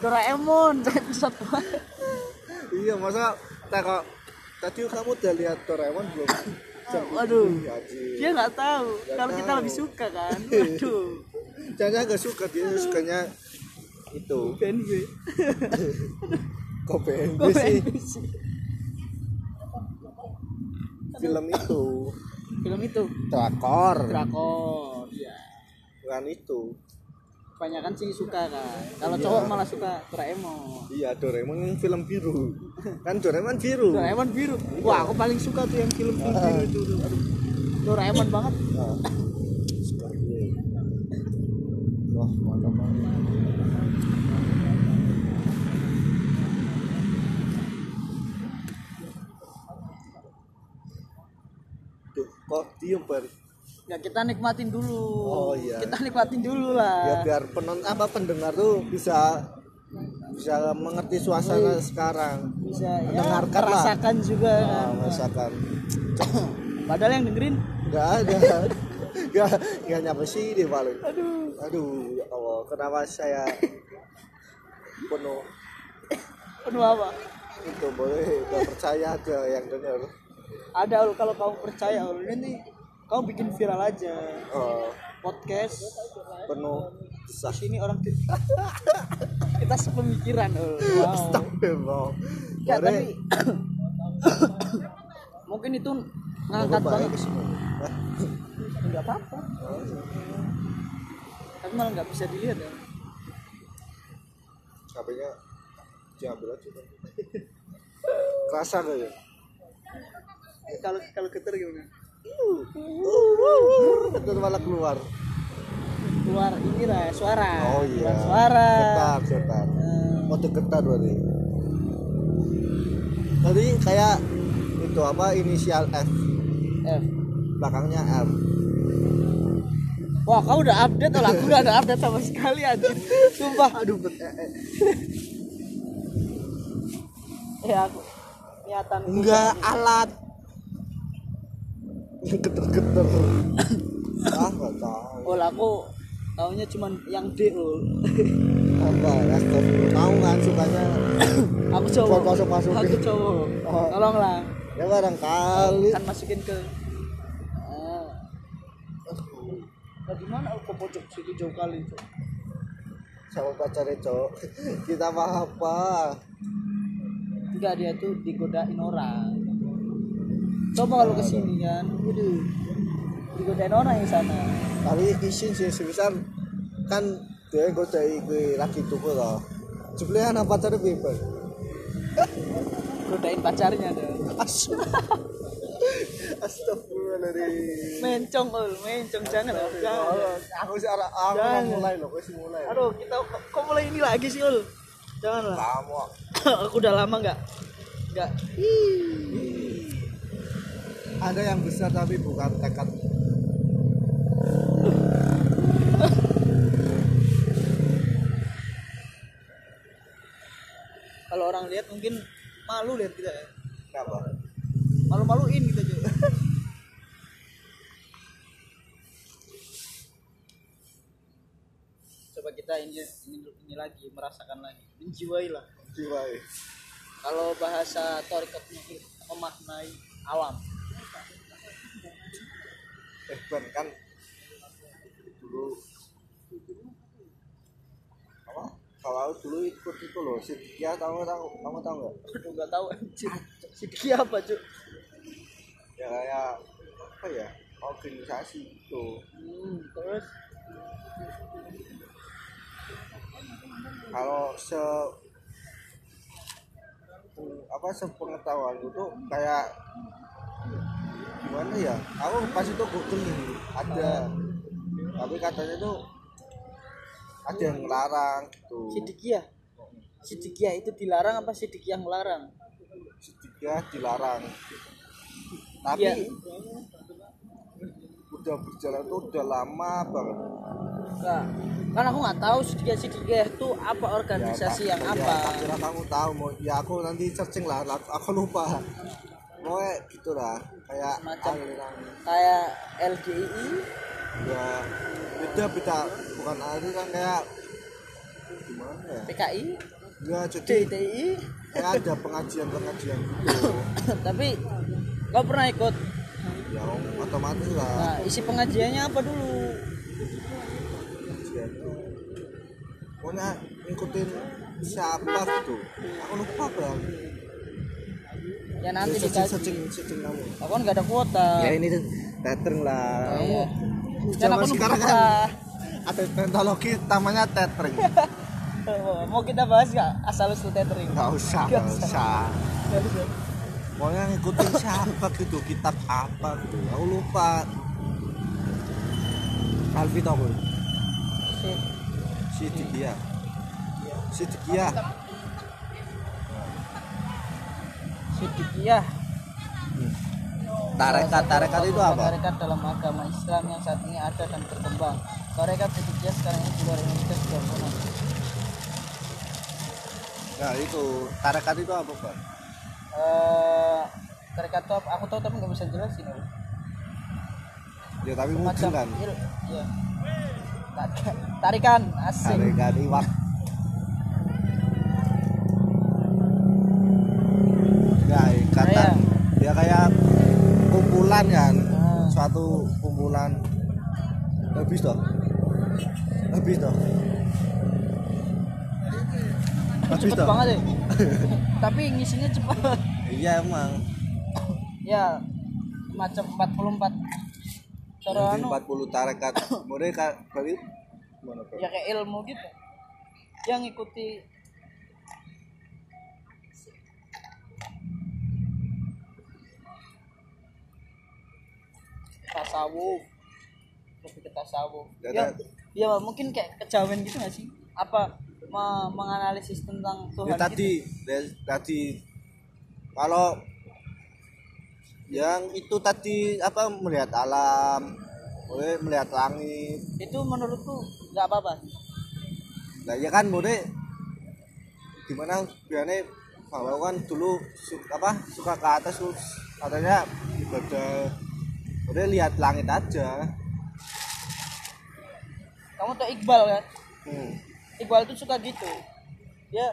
Speaker 2: Doraemon episode
Speaker 1: Iya, masa tak kok tadi kamu udah lihat Doraemon belum? Jam
Speaker 2: Waduh. dia nggak tahu.
Speaker 1: Nggak
Speaker 2: kalau kita lebih suka kan? Waduh.
Speaker 1: Jangan gak suka. Dia sukanya itu.
Speaker 2: BNB
Speaker 1: kok BNB
Speaker 2: Kok
Speaker 1: sih?
Speaker 2: BNB sih?
Speaker 1: film itu.
Speaker 2: Film itu?
Speaker 1: Drakor.
Speaker 2: Drakor ya
Speaker 1: bukan itu
Speaker 2: kebanyakan sih suka kan kalau cowok malah suka Doraemon.
Speaker 1: Iya Doraemon yang film biru. Kan Doraemon biru.
Speaker 2: Doraemon biru. Wah aku paling suka tuh yang film biru itu tuh. Aduh. Doraemon banget
Speaker 1: wah mantap banget. Duh, kok diem Bar?
Speaker 2: Ya kita nikmatin dulu.
Speaker 1: Oh, iya.
Speaker 2: kita nikmatin dulu
Speaker 1: ya
Speaker 2: lah
Speaker 1: biar penonton apa pendengar tuh bisa bisa mengerti suasana sekarang.
Speaker 2: Bisa ya.
Speaker 1: Mendengarkan lah.
Speaker 2: merasakan juga
Speaker 1: nah,
Speaker 2: kan.
Speaker 1: merasakan.
Speaker 2: Padahal yang dengerin?
Speaker 1: Nggak ada. Nggak nggak nyampe sini paling.
Speaker 2: Aduh.
Speaker 1: Aduh ya Allah kenapa saya penuh?
Speaker 2: Penuh apa?
Speaker 1: Itu boleh nggak percaya ada yang dengar
Speaker 2: ada kalau kamu percaya ini kamu bikin viral aja.
Speaker 1: Oh,
Speaker 2: podcast.
Speaker 1: Penuh
Speaker 2: di
Speaker 1: sah
Speaker 2: sini orang kita sepemikiran. Ul. wow.
Speaker 1: Astagfirullah.
Speaker 2: Ya tapi mungkin itu ngangkat banget.
Speaker 1: Hah?
Speaker 2: nggak apa-apa.
Speaker 1: Oh,
Speaker 2: tapi malah nggak bisa dilihat ya.
Speaker 1: HP-nya diambil aja kan. kerasa gak ya?
Speaker 2: Kalau kalau getar gimana
Speaker 1: itu malah keluar.
Speaker 2: Keluar ini lah suara.
Speaker 1: Oh iya.
Speaker 2: Keluar suara.
Speaker 1: Getar getar
Speaker 2: Eh,
Speaker 1: motor getar berarti. Tadi kayak itu apa inisial F.
Speaker 2: F.
Speaker 1: Belakangnya M.
Speaker 2: Wah, kau udah update, kalau aku udah ada update sama sekali anjir. Sumpah.
Speaker 1: aduh bet.
Speaker 2: Ya aku niatan
Speaker 1: enggak alat geter-geter ah nggak tahu
Speaker 2: Oh, lah, aku taunya cuman yang D ul.
Speaker 1: apa ya tahu kan sukanya
Speaker 2: aku cowok.
Speaker 1: Masuk- masukin.
Speaker 2: Aku cowok.
Speaker 1: Oh.
Speaker 2: Tolonglah.
Speaker 1: ya barangkali
Speaker 2: Kan masukin ke Ah. Nah, di mana aku pojok situ jauh kali itu?
Speaker 1: sama pacarnya cowok kita apa apa
Speaker 2: Enggak dia tuh digodain orang. Coba kalau ke sini kan, waduh, digodain orang yang sana.
Speaker 1: tapi isin sih sebesar kan dia gue dari gue lagi tuku loh jebule anak pacarnya bebas
Speaker 2: Godain pacarnya dong.
Speaker 1: Astagfirullahaladzim
Speaker 2: Mencong ul, mencong jangan, Ul. jangan.
Speaker 1: Aku sih arah aku mulai loh, aku mulai.
Speaker 2: Aduh, kita kok- kok mulai ini lagi sih ul? Janganlah.
Speaker 1: Kamu.
Speaker 2: aku udah lama nggak nggak
Speaker 1: Ada yang besar tapi bukan tekad.
Speaker 2: kalau orang lihat mungkin malu lihat kita ya
Speaker 1: Kenapa?
Speaker 2: malu-maluin gitu aja coba kita ini ini, ini lagi merasakan lagi menjiwai lah
Speaker 1: Jiwai.
Speaker 2: kalau bahasa torikot mungkin memaknai alam
Speaker 1: Ben, kan dulu apa? Kalau dulu ikut itu loh, Sidkia tahu tahu kamu tahu nggak?
Speaker 2: Nggak tahu anjir apa cuy
Speaker 1: Ya kayak apa ya? Organisasi itu.
Speaker 2: hmm, terus
Speaker 1: Kalau se apa sepengetahuan itu kayak gimana ya aku pas itu google ada. Tapi katanya itu ada yang ngelarang gitu.
Speaker 2: Sidikia? Sidikia itu dilarang apa Sidikia yang melarang
Speaker 1: sedikit dilarang. Tapi
Speaker 2: Iya.
Speaker 1: udah berjalan tuh udah lama banget.
Speaker 2: Enggak. Kan aku nggak tahu Sidikia Sidikia itu apa organisasi
Speaker 1: Ya,
Speaker 2: yang apa.
Speaker 1: ya, tak kira kamu tahu mau ya aku nanti searching lah aku, aku lupa. Mau gitu lah kayak
Speaker 2: Semacam.
Speaker 1: aliran
Speaker 2: Kayak LGI,
Speaker 1: ya beda beda bukan aliran kayak gimana ya
Speaker 2: PKI,
Speaker 1: ya jadi
Speaker 2: DTI.
Speaker 1: kayak ada pengajian pengajian gitu
Speaker 2: Tapi kau pernah ikut?
Speaker 1: ya otomatis lah
Speaker 2: Nah, isi pengajiannya apa dulu?
Speaker 1: pengajian pokoknya ngikutin siapa gitu aku lupa bang
Speaker 2: Ya nanti
Speaker 1: searching
Speaker 2: dikaji.
Speaker 1: searching searching kamu
Speaker 2: Aku kan nggak ada kuota.
Speaker 1: ya ini tethering lah
Speaker 2: Oh, iya.
Speaker 1: kamu
Speaker 2: Kan
Speaker 1: zaman
Speaker 2: aku
Speaker 1: sekarang kan ada teknologi namanya tethering
Speaker 2: Mau kita bahas nggak asal usul tethering?
Speaker 1: nggak usah
Speaker 2: Nggak usah.
Speaker 1: pokoknya ngikutin siapa gitu kitab apa gitu aku lupa Alfi tau belum?
Speaker 2: Sip.
Speaker 1: si Dikia si Dikia
Speaker 2: Sidikia.
Speaker 1: tarekat tarekat itu apa?
Speaker 2: Tarekat dalam agama Islam yang saat ini ada dan berkembang. Tarekat Sidikia sekarang ini di luar Indonesia sudah punah.
Speaker 1: Nah itu tarekat itu apa pak?
Speaker 2: Eh, tarekat itu apa? aku tahu tapi nggak bisa jelasin.
Speaker 1: Ya tapi mungkin kan
Speaker 2: iya. Tarik- Tarikan asing.
Speaker 1: tarekat iwak. Ikatan. Ya kayak kumpulan kan
Speaker 2: Ah.
Speaker 1: suatu kumpulan. Habis toh? Habis toh? Habis
Speaker 2: Cepet
Speaker 1: toh?
Speaker 2: banget ya. tapi ngisinya cepat.
Speaker 1: iya emang.
Speaker 2: Ya macam 44 cara anu.
Speaker 1: 40 tarekat. Mereka berarti?
Speaker 2: Ya kayak ilmu gitu. Yang ngikuti tasawuf lebih ke tasawuf
Speaker 1: Ya,
Speaker 2: ya, ya mungkin kayak kejawen gitu gak sih? Apa me- menganalisis tentang Tuhan
Speaker 1: Ya, tadi. ya, tadi. Kalau yang itu tadi apa melihat alam boleh melihat langit.
Speaker 2: Gitu. itu menurutku nggak apa-apa.
Speaker 1: Nah ya kan boleh. Gimana biasanya kalau kan dulu su- apa suka ke atas terus katanya ibadah boleh lihat langit aja.
Speaker 2: Kamu tuh Iqbal kan?
Speaker 1: Hmm.
Speaker 2: Iqbal tuh suka gitu. Dia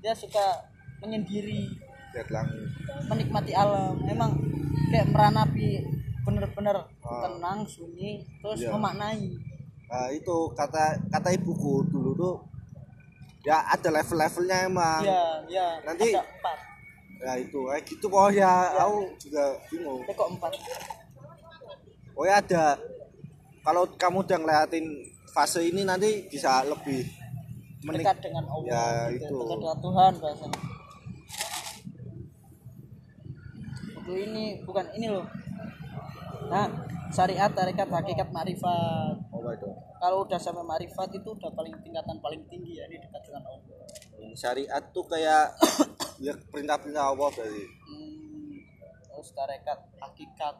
Speaker 2: dia suka menyendiri
Speaker 1: lihat langit.
Speaker 2: menikmati alam. Memang kayak meranapi bener-bener
Speaker 1: Ah.
Speaker 2: tenang sunyi terus
Speaker 1: Iya.
Speaker 2: memaknai.
Speaker 1: Nah itu kata kata ibuku dulu tuh ya ada level-levelnya emang.
Speaker 2: Iya iya.
Speaker 1: Nanti-
Speaker 2: ada empat
Speaker 1: ya itu kayak gitu kok ya. Aku juga bingung.
Speaker 2: Eh, kok empat?
Speaker 1: Oh ya ada. Kalau kamu udah ngeliatin fase ini nanti bisa lebih menik
Speaker 2: dekat dengan Allah.
Speaker 1: Ya,
Speaker 2: gitu.
Speaker 1: itu.
Speaker 2: dekat dengan Tuhan bahasanya. Itu ini bukan ini loh. Nah syariat tarekat hakikat makrifat.
Speaker 1: Apa itu
Speaker 2: kalau udah sampai makrifat itu udah paling tingkatan paling tinggi ya ini dekat dengan Allah
Speaker 1: syariat tuh kayak ya perintah-perintah Allah berarti.
Speaker 2: Hmm, terus tarekat hakikat.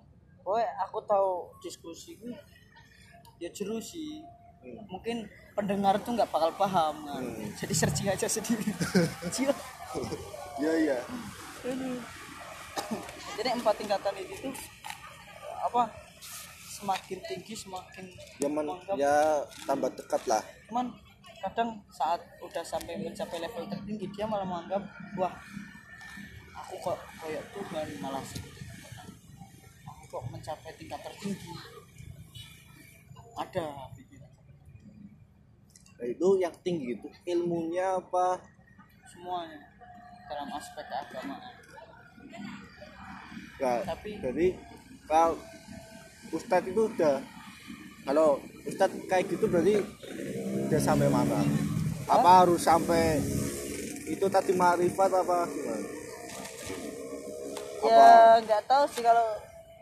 Speaker 2: Pokoknya aku tahu diskusi ini ya jeru sih.
Speaker 1: Hmm.
Speaker 2: mungkin pendengar tuh nggak bakal paham kan.
Speaker 1: Hmm.
Speaker 2: jadi searching aja sendiri.
Speaker 1: Iya iya.
Speaker 2: Jadi empat tingkatan itu tuh apa semakin tinggi semakin
Speaker 1: ya, men- ya tambah dekat lah.
Speaker 2: Cuman kadang saat udah sampai mencapai level tertinggi dia malah menganggap wah aku kok kayak Tuhan malah sih aku kok mencapai tingkat tertinggi. Ada pikiran
Speaker 1: Nah, itu yang tinggi itu ilmunya apa?
Speaker 2: Semuanya dalam aspek keagamaan
Speaker 1: ya
Speaker 2: Tapi-
Speaker 1: jadi kalau ustadz itu udah kalau ustadz kayak gitu berarti udah sampai mana? Apa harus sampai itu tadi marifat apa gimana?
Speaker 2: Ya nggak tahu sih kalau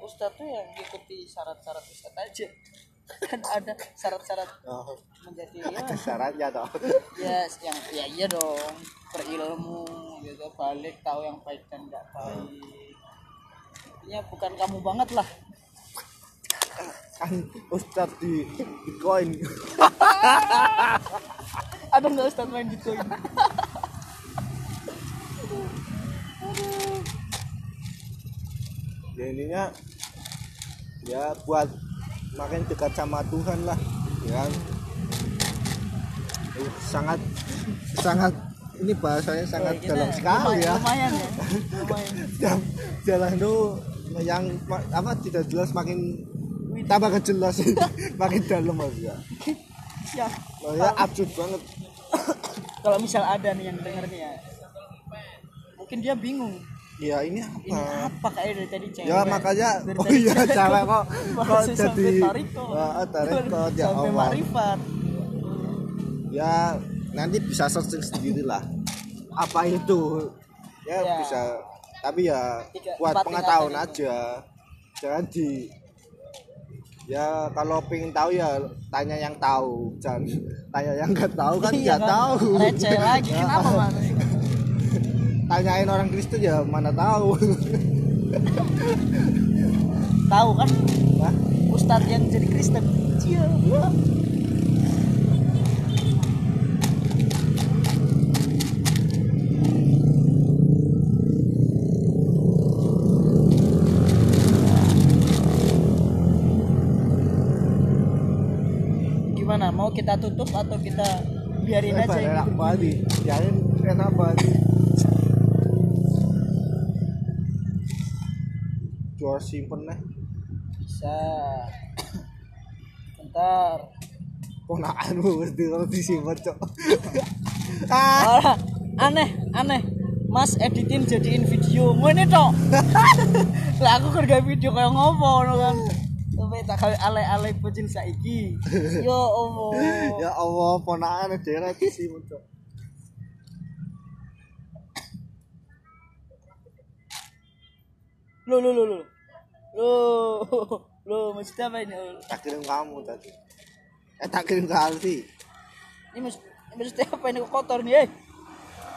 Speaker 2: ustadz tuh yang ngikuti syarat-syarat ustadz aja. Kan ada syarat-syarat
Speaker 1: oh,
Speaker 2: menjadi ya.
Speaker 1: ada syaratnya toh.
Speaker 2: Ya yang ya iya dong. Berilmu gitu balik tahu yang baik dan nggak baik. Intinya bukan kamu banget lah
Speaker 1: kan ustadz di bitcoin
Speaker 2: ada nggak ustadz main gitu
Speaker 1: ya ininya ya buat makin dekat sama Tuhan lah ya kan? Uh, sangat sangat ini bahasanya sangat
Speaker 2: Kita
Speaker 1: dalam sekali ya.
Speaker 2: lumayan ya lumayan.
Speaker 1: Jalan itu yang apa tidak jelas makin tambah kejelas. Makin dalam mas ya.
Speaker 2: Ya.
Speaker 1: Oh, ya absurd banget.
Speaker 2: Kalau misal ada nih yang denger nih ya. Mungkin dia bingung.
Speaker 1: Ya ini
Speaker 2: ini
Speaker 1: apa
Speaker 2: apa kayak dari tadi cewek?
Speaker 1: Ya makanya
Speaker 2: Dari
Speaker 1: oh iya cewek. kok kok jadi
Speaker 2: tariko.
Speaker 1: Oh, tariko ya
Speaker 2: sampai
Speaker 1: Allah.
Speaker 2: Marifat
Speaker 1: ya nanti bisa searching sendiri lah. Apa itu? Ya,
Speaker 2: Ya.
Speaker 1: bisa. Tapi ya
Speaker 2: Tiga-
Speaker 1: buat pengetahuan
Speaker 2: tingkatan itu.
Speaker 1: aja. Jangan di ya kalau pengen tahu ya tanya yang tahu. Jangan tanya yang nggak tahu kan
Speaker 2: Iya
Speaker 1: nggak
Speaker 2: kan?
Speaker 1: tahu.
Speaker 2: Receh lagi. Kenapa
Speaker 1: tanyain orang Kristen ya mana tahu.
Speaker 2: Tahu kan?
Speaker 1: Hah?
Speaker 2: ustadz yang jadi Kristen. Cia. Kita tutup atau kita biarin aja
Speaker 1: enak
Speaker 2: ini
Speaker 1: banget jangan enak banget jual simpen nih
Speaker 2: bisa. Bentar.
Speaker 1: Ponakanmu mesti kalau disimpan cok. Ah
Speaker 2: aneh aneh. Mas editin jadiin video. Ngene tok lah aku kerja video kayak ngopo kan sampai tak kali ale-ale bocil saiki. Yo Allah.
Speaker 1: Ya Allah ponakan daerah disimpan cok
Speaker 2: lo lo lo lo lo lo maksudnya apa ini?
Speaker 1: Tak kirim kamu tadi. Eh tak kirim ke Alfi.
Speaker 2: Ini ini maksudnya apa ini? Kotor nih eh?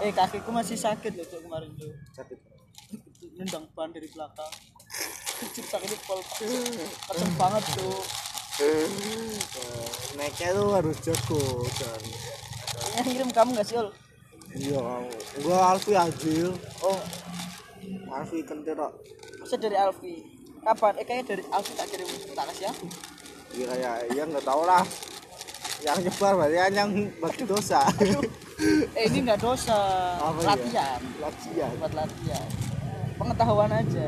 Speaker 2: Eh kakiku masih sakit loh kemarin tuh
Speaker 1: sakit.
Speaker 2: Nendang ban dari belakang cipta ini kenceng banget tuh.
Speaker 1: Eh, naiknya tuh harus jago dan
Speaker 2: yang kirim kamu gak sih Ul?
Speaker 1: iya gua Alfi Adil
Speaker 2: oh.
Speaker 1: Alfi kentir kok
Speaker 2: Masa dari Alfi. Kapan? Eh kayaknya dari Alfi tak kirim tak kasih aku
Speaker 1: iya kayak iya nggak tahu lah. Yang nyebar berarti kan yang bagi dosa.
Speaker 2: Eh ini nggak dosa.
Speaker 1: Apa ya?
Speaker 2: latihan.
Speaker 1: Latihan.
Speaker 2: Buat latihan. Pengetahuan aja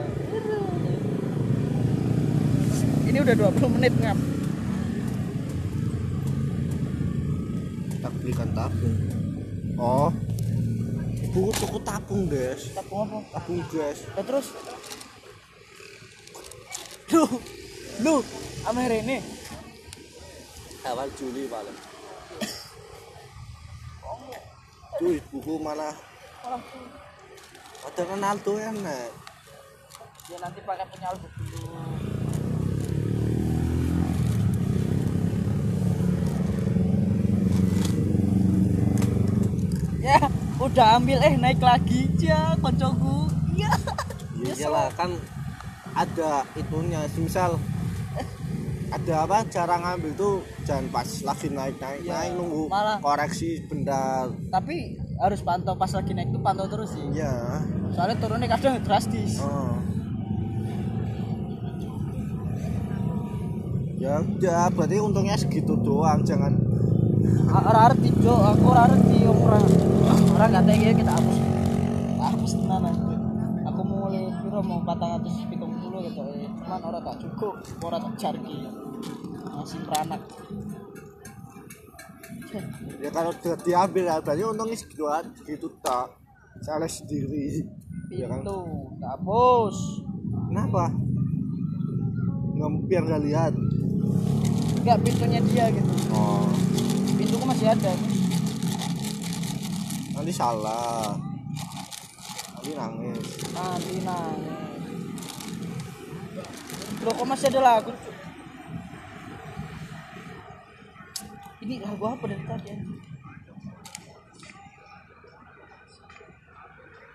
Speaker 2: ini udah 20 menit ngap.
Speaker 1: Tak belikan tabung. Oh. Buku tuku tabung guys
Speaker 2: tabung apa?
Speaker 1: Tabung gas.
Speaker 2: Lah terus? Lu lu ame Rene.
Speaker 1: Awal Juli paling buku mana
Speaker 2: Malah.
Speaker 1: Ada Ronaldo enak
Speaker 2: ya nanti pakai penyalbut dulu ya udah ambil eh naik lagi. Ya koncoku. Iya.
Speaker 1: Iya lah kan ada itunya. Misal ada apa cara ngambil tuh jangan pas lagi naik naik
Speaker 2: Iya,
Speaker 1: naik nunggu
Speaker 2: malah-
Speaker 1: koreksi bentar
Speaker 2: tapi harus pantau pas lagi naik tuh pantau terus sih.
Speaker 1: Ya
Speaker 2: soalnya turunnya kadang drastis.
Speaker 1: Oh. ya udah berarti untungnya segitu doang jangan.
Speaker 2: Arti jo. Aku arti orang orang nggak tega kita hapus. Hapus tenan aja. aku mau mulai kira mau patang atus pitung puluh gitu eh. cuman orang tak cukup orang tak cari masih beranak
Speaker 1: ya kalau diambil ya berarti untungnya segitu aja gitu tak. Salah sendiri. Ya kan?
Speaker 2: Hapus.
Speaker 1: Kenapa? Nggak biar nggak lihat.
Speaker 2: Enggak pintunya dia gitu.
Speaker 1: Oh.
Speaker 2: Pintuku masih ada
Speaker 1: nanti salah nanti nangis
Speaker 2: nanti nangis Loh kok masih ada lagu? Ini lagu apa dari tadi?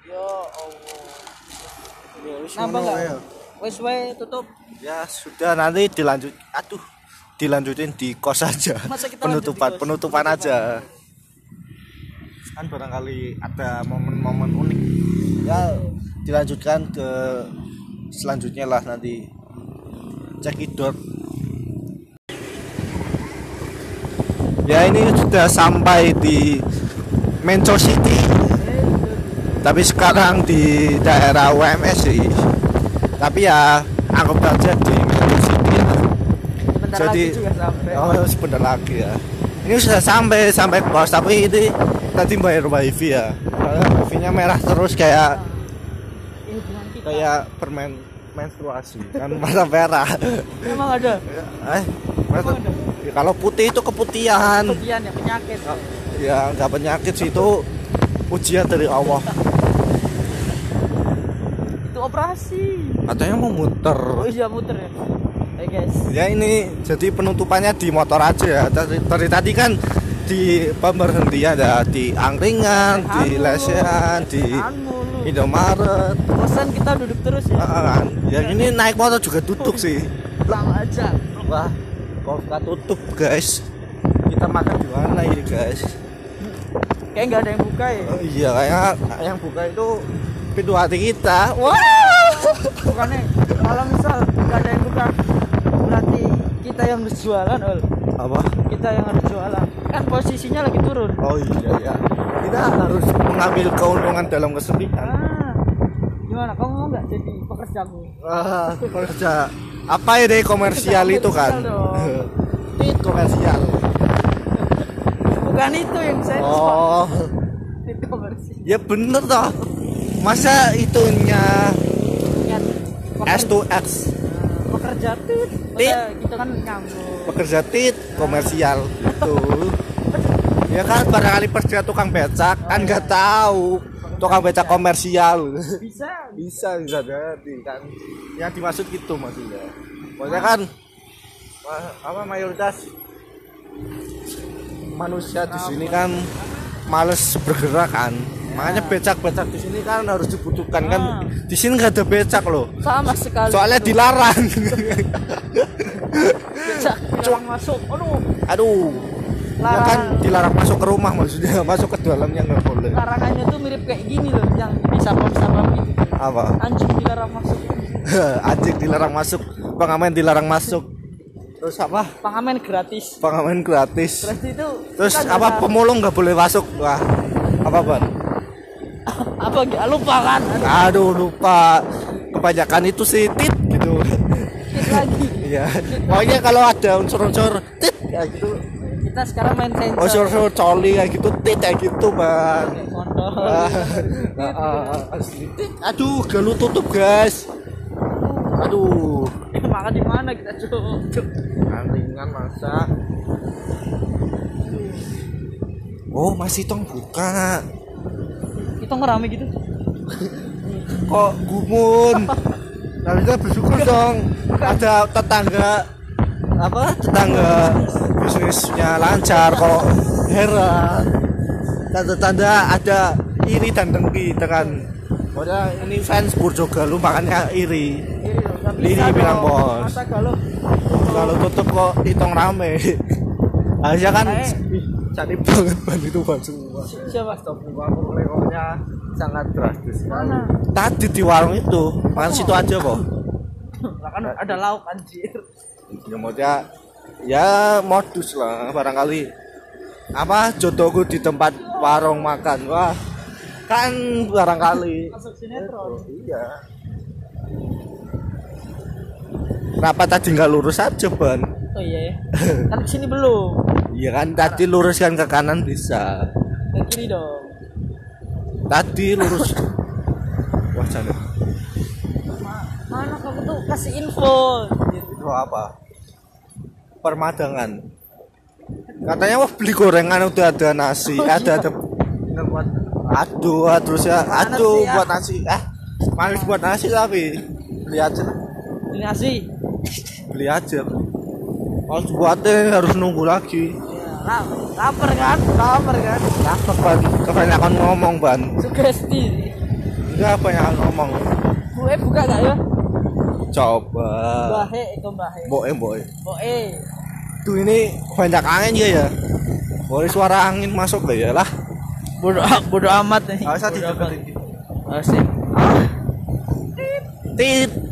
Speaker 2: Ya Allah
Speaker 1: ya,
Speaker 2: Nambah nggak?
Speaker 1: ya.
Speaker 2: Wes wae tutup
Speaker 1: ya sudah nanti dilanjut aduh dilanjutin di kos aja penutupan penutupan
Speaker 2: Penutupan.
Speaker 1: aja kan barangkali ada momen-momen unik. Ya dilanjutkan ke selanjutnya lah nanti. Cekidot ya ini sudah sampai di Manchester City. Tapi sekarang di daerah UMS sih. Tapi ya anggap aja di Manchester City lah.
Speaker 2: Bentar
Speaker 1: Jadi-
Speaker 2: lagi juga sampai.
Speaker 1: Oh sebentar lagi ya. Ini sudah sampai sampai bos tapi ini tadi bayar wifi ya. Wifi nya merah terus kayak
Speaker 2: Eh,
Speaker 1: kayak permen menstruasi kan warna merah.
Speaker 2: Emang ada?
Speaker 1: Eh
Speaker 2: Emang ada?
Speaker 1: Ya, kalau putih itu keputihan.
Speaker 2: Ketian ya penyakit.
Speaker 1: Ya nggak penyakit sih itu ujian dari Allah.
Speaker 2: Itu operasi.
Speaker 1: Katanya mau muter.
Speaker 2: Oh iya muter ya. Eh guys.
Speaker 1: Ya ini jadi penutupannya di motor aja ya. Dari, dari tadi kan di pemberhentian ya di angkringan di lesehan di Indomaret.
Speaker 2: Bosan kita duduk terus ya.
Speaker 1: Kan. ya ini naik motor juga duduk sih.
Speaker 2: Lama aja.
Speaker 1: Wah kok nggak tutup guys. Kita makan di mana ini guys?
Speaker 2: Kayak nggak ada yang buka ya?
Speaker 1: Oh, iya kayak yang buka itu pintu hati kita. Wah!
Speaker 2: Bukannya kalau misal nggak ada yang buka Berarti kita yang harus jualan ol
Speaker 1: apa?
Speaker 2: Kita yang harus jualan. Kan posisinya lagi turun.
Speaker 1: Oh iya ya kita harus mengambil keuntungan dalam kesempitan.
Speaker 2: Ah. Gimana? Kamu mau nggak jadi pekerjaku
Speaker 1: Ah, kerja apa ini komersial itu kan? Tit komersial.
Speaker 2: Bukan itu yang saya
Speaker 1: Oh,
Speaker 2: Itu komersial.
Speaker 1: Ya bener toh. Masa itunya
Speaker 2: Ingat
Speaker 1: S to X?
Speaker 2: Pekerja tit
Speaker 1: Tit.
Speaker 2: Udah, Kita kan nyambung
Speaker 1: pekerja tit komersial itu. Ya kan barangkali kerja tukang becak kan nggak tahu tukang becak komersial.
Speaker 2: Bisa
Speaker 1: bisa bisa jadi kan. Yang dimaksud gitu maksudnya. Maksudnya kan apa mayoritas manusia di sini kan males bergerak kan. Makanya becak-becak di sini kan harus dibutuhkan kan.
Speaker 2: Ah.
Speaker 1: Di sini nggak ada becak loh.
Speaker 2: Sama sekali
Speaker 1: Soalnya dilarang.
Speaker 2: Becak Dilarang masuk Aduh
Speaker 1: Aduh. Ya
Speaker 2: Larang.
Speaker 1: kan dilarang masuk ke rumah maksudnya masuk ke dalamnya nggak boleh.
Speaker 2: larangannya tuh mirip kayak gini loh yang bisa pom gitu
Speaker 1: Apa?
Speaker 2: anjing dilarang masuk
Speaker 1: Anjing dilarang masuk, pengamen dilarang masuk. Terus apa?
Speaker 2: pengamen gratis
Speaker 1: Pengamen gratis.
Speaker 2: berarti itu
Speaker 1: Terus
Speaker 2: kita
Speaker 1: apa pemulung nggak boleh masuk? Wah, apa ban?
Speaker 2: apa gak lupa kan
Speaker 1: Aduh lupa. Kebanyakan itu sih tit gitu.
Speaker 2: Dikit lagi
Speaker 1: Iya. Pokoknya kalau ada unsur-unsur tit kayak gitu.
Speaker 2: kita sekarang main sensor
Speaker 1: Unsur-unsur coli kayak gitu tit kayak gitu ban.
Speaker 2: Kayak kontol
Speaker 1: asli tit. Aduh, gak lu tutup guys. Aduh,
Speaker 2: makan di mana kita cuk
Speaker 1: angkringan masa. Oh, masih tong buka.
Speaker 2: Kita ngerame gitu.
Speaker 1: Kok gumun? Nah kita bersyukur dong. Ada tetangga apa tetangga bisnisnya lancar kok. Heran. Tanda-tanda ada iri dan dengki dengan Pokoknya ini fans Burjo Galuh makanya iri.
Speaker 2: Iri
Speaker 1: bilang bos.
Speaker 2: kalau
Speaker 1: tutup kok hitung rame. Harusnya kan
Speaker 2: Eh.
Speaker 1: Cantik banget ban itu ban semua
Speaker 2: Siapa?
Speaker 1: Astagfirullah lekonya sangat drastis
Speaker 2: Mana?
Speaker 1: tadi di warung itu makan situ aja kok
Speaker 2: Lah kan ada lauk anjir.
Speaker 1: ya maksudnya ya modus lah barangkali apa jodohku di tempat warung makan wah kan barangkali
Speaker 2: Masuk sinetron.
Speaker 1: iya kenapa tadi nggak lurus aja ban
Speaker 2: Oh iya ya. Kan sini belum.
Speaker 1: Iya kan? Tadi luruskan ke kanan bisa.
Speaker 2: Ke kiri dong.
Speaker 1: tadi lurus. Wah jangan.
Speaker 2: Ma- mana kamu tuh? Kasih info.
Speaker 1: itu apa? Permadangan. Katanya wah beli gorengan udah ada nasi.
Speaker 2: Oh,
Speaker 1: ada
Speaker 2: iya.
Speaker 1: ada. Buat aduh ah, terus ya. Aduh
Speaker 2: ya.
Speaker 1: buat nasi. Ah manis buat nasi tapi. Beli aja.
Speaker 2: Ini nasi.
Speaker 1: beli aja harus buatnya harus nunggu lagi
Speaker 2: Ya, lap- lapar kan? Lapar kan?
Speaker 1: lapar ban kebanyakan ngomong ban
Speaker 2: Sugesti.
Speaker 1: enggak banyak ngomong
Speaker 2: Gue buka gak ya?
Speaker 1: coba
Speaker 2: Bahe itu bahe.
Speaker 1: boy boy
Speaker 2: Boe.
Speaker 1: tuh ini banyak angin ya ya boleh suara angin masuk gak ya lah
Speaker 2: Bodoh bodoh amat nih.
Speaker 1: Nggak usah
Speaker 2: amat. Asik.
Speaker 1: tit
Speaker 2: Oh, penuh-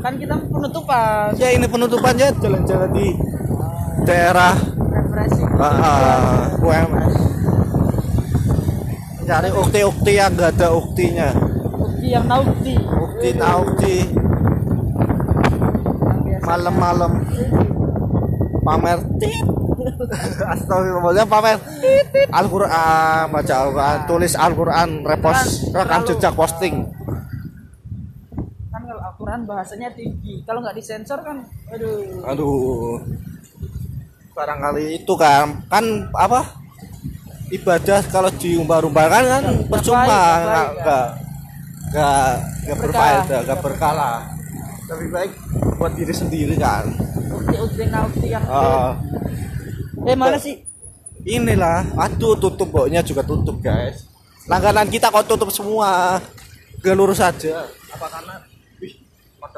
Speaker 2: kan kita penutupan.
Speaker 1: ya ini penutupannya jalan-jalan di daerah
Speaker 2: Refreshing.
Speaker 1: ah, UMS cari ukti-ukti yang gak ada uktinya.
Speaker 2: Ukti yang naukti.
Speaker 1: ukti. Naukti malam-malam. Pamer. Tit Astagfirullah pamer. Al-Quran baca Al-Quran tulis Al-Quran repost rekam jejak posting
Speaker 2: Al-Quran bahasanya tinggi. Kalau nggak disensor kan, aduh.
Speaker 1: aduh. Barangkali itu kan kan apa? Ibadah kalau diumbar-umbarkan kan
Speaker 2: Nggak
Speaker 1: percuma
Speaker 2: nggak
Speaker 1: nggak nggak nggak berfaedah
Speaker 2: nggak
Speaker 1: berkala. Lebih baik buat diri sendiri kan
Speaker 2: Ukti-ukti naukti yang.
Speaker 1: Ah,
Speaker 2: eh mana sih?
Speaker 1: inilah. Aduh tutup boknya juga tutup guys. Langganan kita kok tutup semua? Gak lurus saja. Apa kanan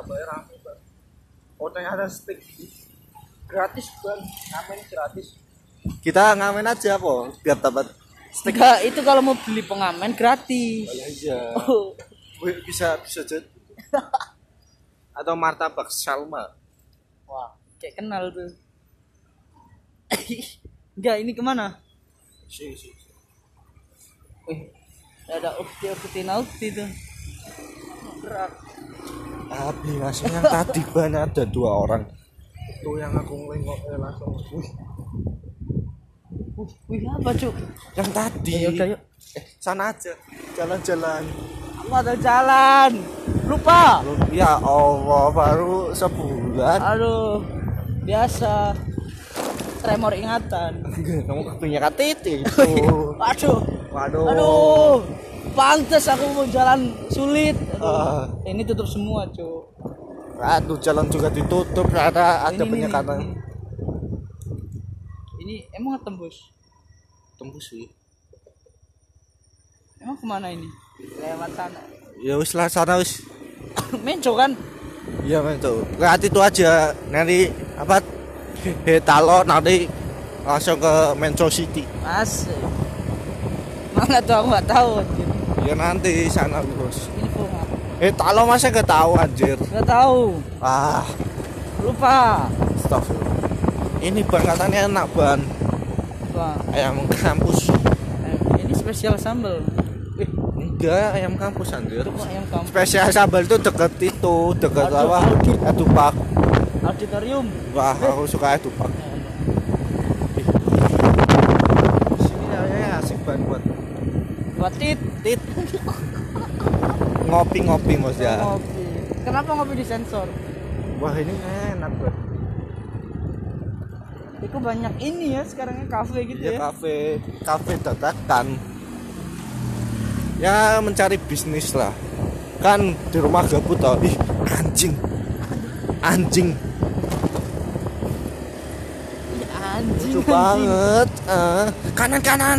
Speaker 1: bayar rame Bang. oh ternyata stick gratis bang ngamen gratis kita ngamen aja kok biar dapat stick
Speaker 2: Enggak, itu kalau mau beli pengamen gratis.
Speaker 1: aja
Speaker 2: Oh.
Speaker 1: Bisa bisa jadi atau martabak Salma
Speaker 2: Wah, kayak kenal tuh. Enggak, ini ke mana?
Speaker 1: si si
Speaker 2: Wih, ada ukti ukti naukti tuh. Gerak.
Speaker 1: Ah binasnya yang tadi banyak ada dua orang itu yang aku ngelengok eh, langsung wih
Speaker 2: Wih, wih apa cuk?
Speaker 1: yang tadi
Speaker 2: Ya udah yuk.
Speaker 1: eh sana aja jalan-jalan
Speaker 2: ada jalan? Lupa.
Speaker 1: Lu- ya Allah baru sebulan
Speaker 2: Aduh, biasa. Tremor ingatan.
Speaker 1: kamu kebanyakan titik itu
Speaker 2: Aduh,
Speaker 1: waduh
Speaker 2: aduh. Pantes aku mau jalan sulit. Aduh.
Speaker 1: Ah.
Speaker 2: Ini tutup semua, cuk.
Speaker 1: aduh jalan juga ditutup karena ada
Speaker 2: Ini, ini,
Speaker 1: penyekatan
Speaker 2: ini. Ini emang tembus.
Speaker 1: tembus sih
Speaker 2: Emang ke mana ini? Lewat sana.
Speaker 1: ya wis lah sana wis
Speaker 2: Menco kan?
Speaker 1: iya men tuh lihat itu aja nanti apa hetalo nanti langsung ke Menco City
Speaker 2: Mas. Mana tuh aku nggak tahu. anjir.
Speaker 1: ya nanti sana terus
Speaker 2: Info nggak?
Speaker 1: hetalo masa gak tahu anjir
Speaker 2: Nggak tahu.
Speaker 1: ah
Speaker 2: Lupa.
Speaker 1: stop ini ban katanya enak ban
Speaker 2: Wah,
Speaker 1: ayam kampus
Speaker 2: eh, ini spesial sambal.
Speaker 1: eh enggak ayam kampus anjir
Speaker 2: Itu
Speaker 1: spesial sambal itu deket itu deket
Speaker 2: Aduh,
Speaker 1: apa
Speaker 2: audit.
Speaker 1: edupak
Speaker 2: auditorium.
Speaker 1: wah aku suka edupak sini kayaknya asik banget buat
Speaker 2: Buat tit.
Speaker 1: tit. Ngopi-ngopi mas ya.
Speaker 2: Ngopi. Kenapa ngopi disensor?
Speaker 1: wah ini enak banget
Speaker 2: Itu banyak ini ya sekarangnya kafe gitu
Speaker 1: ya
Speaker 2: ya.
Speaker 1: kafe. Kafe dadakan. Ya mencari bisnis lah. Kan di rumah gabut tau. Ih anjing. Anjing
Speaker 2: Ih, anjing.
Speaker 1: Lucu banget Ah, kanan kanan.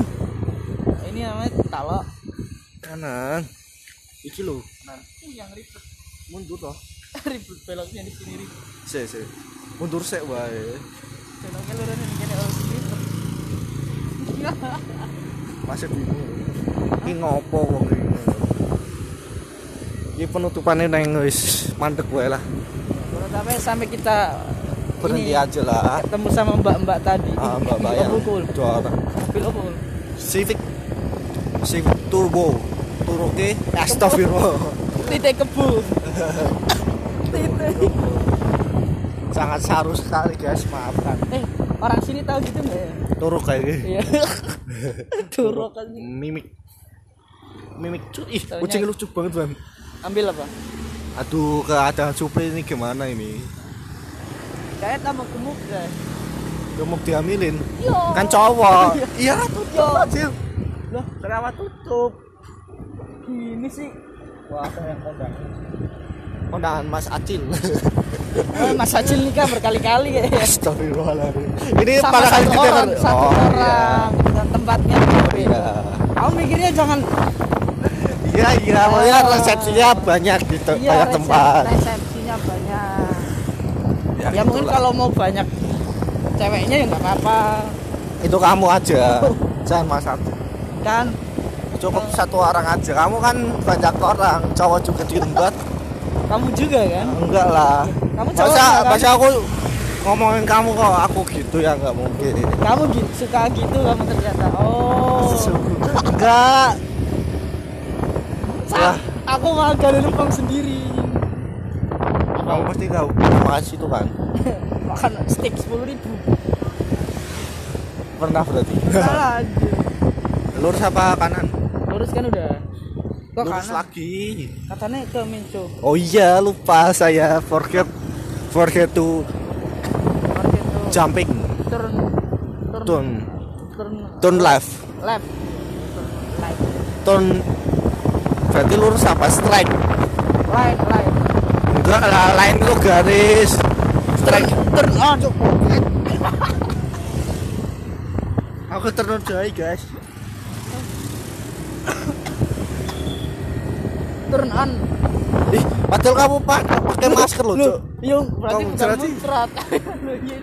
Speaker 2: Ini namanya talo.
Speaker 1: kanan. Itu loh
Speaker 2: Nanti yang ribet.
Speaker 1: mundur loh
Speaker 2: ribut beloknya di sini ribut
Speaker 1: sih sih mundur sih wae.
Speaker 2: Beloknya lurus ini kene oh sini
Speaker 1: masih bingung. Ini ngopo wong iki ini penutupannya neng wis mandek wae lah.
Speaker 2: Sampai sampai kita
Speaker 1: berhenti
Speaker 2: ini,
Speaker 1: aja lah.
Speaker 2: ketemu sama mbak-mbak tadi.
Speaker 1: Ah mbak mbak yang dua orang.
Speaker 2: Mobil opul
Speaker 1: Civic. Civic Turbo. Turbo ke Astagfirullah.
Speaker 2: Titik kebu. Titik.
Speaker 1: sangat saru sekali guys. Maafkan.
Speaker 2: Eh orang sini tahu gitu nggak ya?
Speaker 1: Turuk kayak
Speaker 2: iya. Turuk kan
Speaker 1: mimik. Mimik. Cu ih kucing lucu banget bang.
Speaker 2: Ambil apa?
Speaker 1: Aduh keadaan Supri ini gimana ini
Speaker 2: kayak tambah gemuk guys
Speaker 1: udah mau diambilin
Speaker 2: yo.
Speaker 1: Kan cowok. Iya tutup
Speaker 2: Yo.
Speaker 1: Acil
Speaker 2: loh
Speaker 1: kenapa tutup?
Speaker 2: Gini sih.
Speaker 1: Wah yang kondang kondangan Mas Acil.
Speaker 2: Oh, Mas Acil nikah berkali-kali. Ya
Speaker 1: Astagfirullahaladzim. Ini
Speaker 2: sama
Speaker 1: kali
Speaker 2: satu orang satu
Speaker 1: oh,
Speaker 2: orang dan tempatnya. Beda
Speaker 1: iya.
Speaker 2: Kamu mikirnya jangan
Speaker 1: iya iya melihat resepsinya banyak gitu
Speaker 2: iya
Speaker 1: banyak
Speaker 2: resep-
Speaker 1: tempat.
Speaker 2: banyak
Speaker 1: ya,
Speaker 2: ya mungkin kalau mau banyak ceweknya ya nggak apa-apa.
Speaker 1: Itu kamu aja. Jangan mas satu
Speaker 2: kan
Speaker 1: cukup satu orang aja. Kamu kan banyak orang cowok juga diembat.
Speaker 2: Kamu juga kan?
Speaker 1: Enggak lah.
Speaker 2: Kamu cowok
Speaker 1: masa
Speaker 2: kan?
Speaker 1: masa aku ngomongin kamu kok. Aku gitu ya nggak mungkin.
Speaker 2: Kamu gitu, suka gitu kamu ternyata. Oh.
Speaker 1: Enggak
Speaker 2: Sa- aku makan numpang sendiri
Speaker 1: kamu pasti tahu. makasih itu kan
Speaker 2: makan steak sepuluh ribu.
Speaker 1: Pernah berarti?
Speaker 2: Salah aja
Speaker 1: lurus apa kanan?
Speaker 2: Lurus kan udah. Kok
Speaker 1: lurus
Speaker 2: kanan?
Speaker 1: lagi.
Speaker 2: Katanya ke Minco.
Speaker 1: Oh iya lupa saya. Forget forget to
Speaker 2: market tuh
Speaker 1: jumping.
Speaker 2: turn turn
Speaker 1: turn.
Speaker 2: turn
Speaker 1: turn left.
Speaker 2: left. Turn
Speaker 1: turn. Berarti lurus apa? Strike.
Speaker 2: Right right
Speaker 1: enggak lah lain itu garis. Strike
Speaker 2: turn on.
Speaker 1: Aku turun jai guys.
Speaker 2: Turn on.
Speaker 1: Ih padahal kamu pak pakai masker loh cok
Speaker 2: yung berarti
Speaker 1: Kamu
Speaker 2: bukan
Speaker 1: muncrat.
Speaker 2: Muncrat iya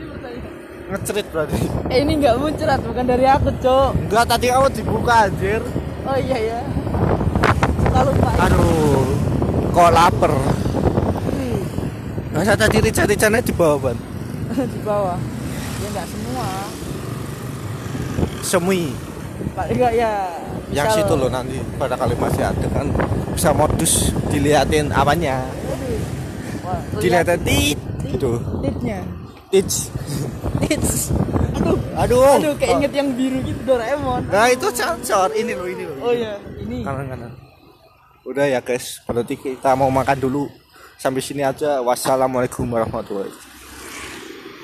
Speaker 1: ngecerit berarti.
Speaker 2: Eh ini nggak muncrat bukan dari aku cok
Speaker 1: enggak tadi kamu dibuka anjir.
Speaker 2: Oh iya ya suka lupa
Speaker 1: aduh kok lapar masa tadi rica-ricanya di bawah ban?
Speaker 2: Di bawah. Ya nggak semua.
Speaker 1: Semi
Speaker 2: paling nggak ya.
Speaker 1: Yang
Speaker 2: misal-
Speaker 1: situ loh nanti pada kali masih ada kan bisa modus diliatin apanya.
Speaker 2: Wah,
Speaker 1: diliatin tit gitu.
Speaker 2: Titnya.
Speaker 1: Tits.
Speaker 2: Tits. Aduh.
Speaker 1: Aduh
Speaker 2: aduh. keinget yang biru gitu Doraemon.
Speaker 1: Nah itu sensor ini loh ini loh
Speaker 2: oh iya. Ini.
Speaker 1: Kanan kanan udah ya guys. Berarti kita mau makan dulu sampai sini aja. Wassalamualaikum warahmatullahi wabarakatuh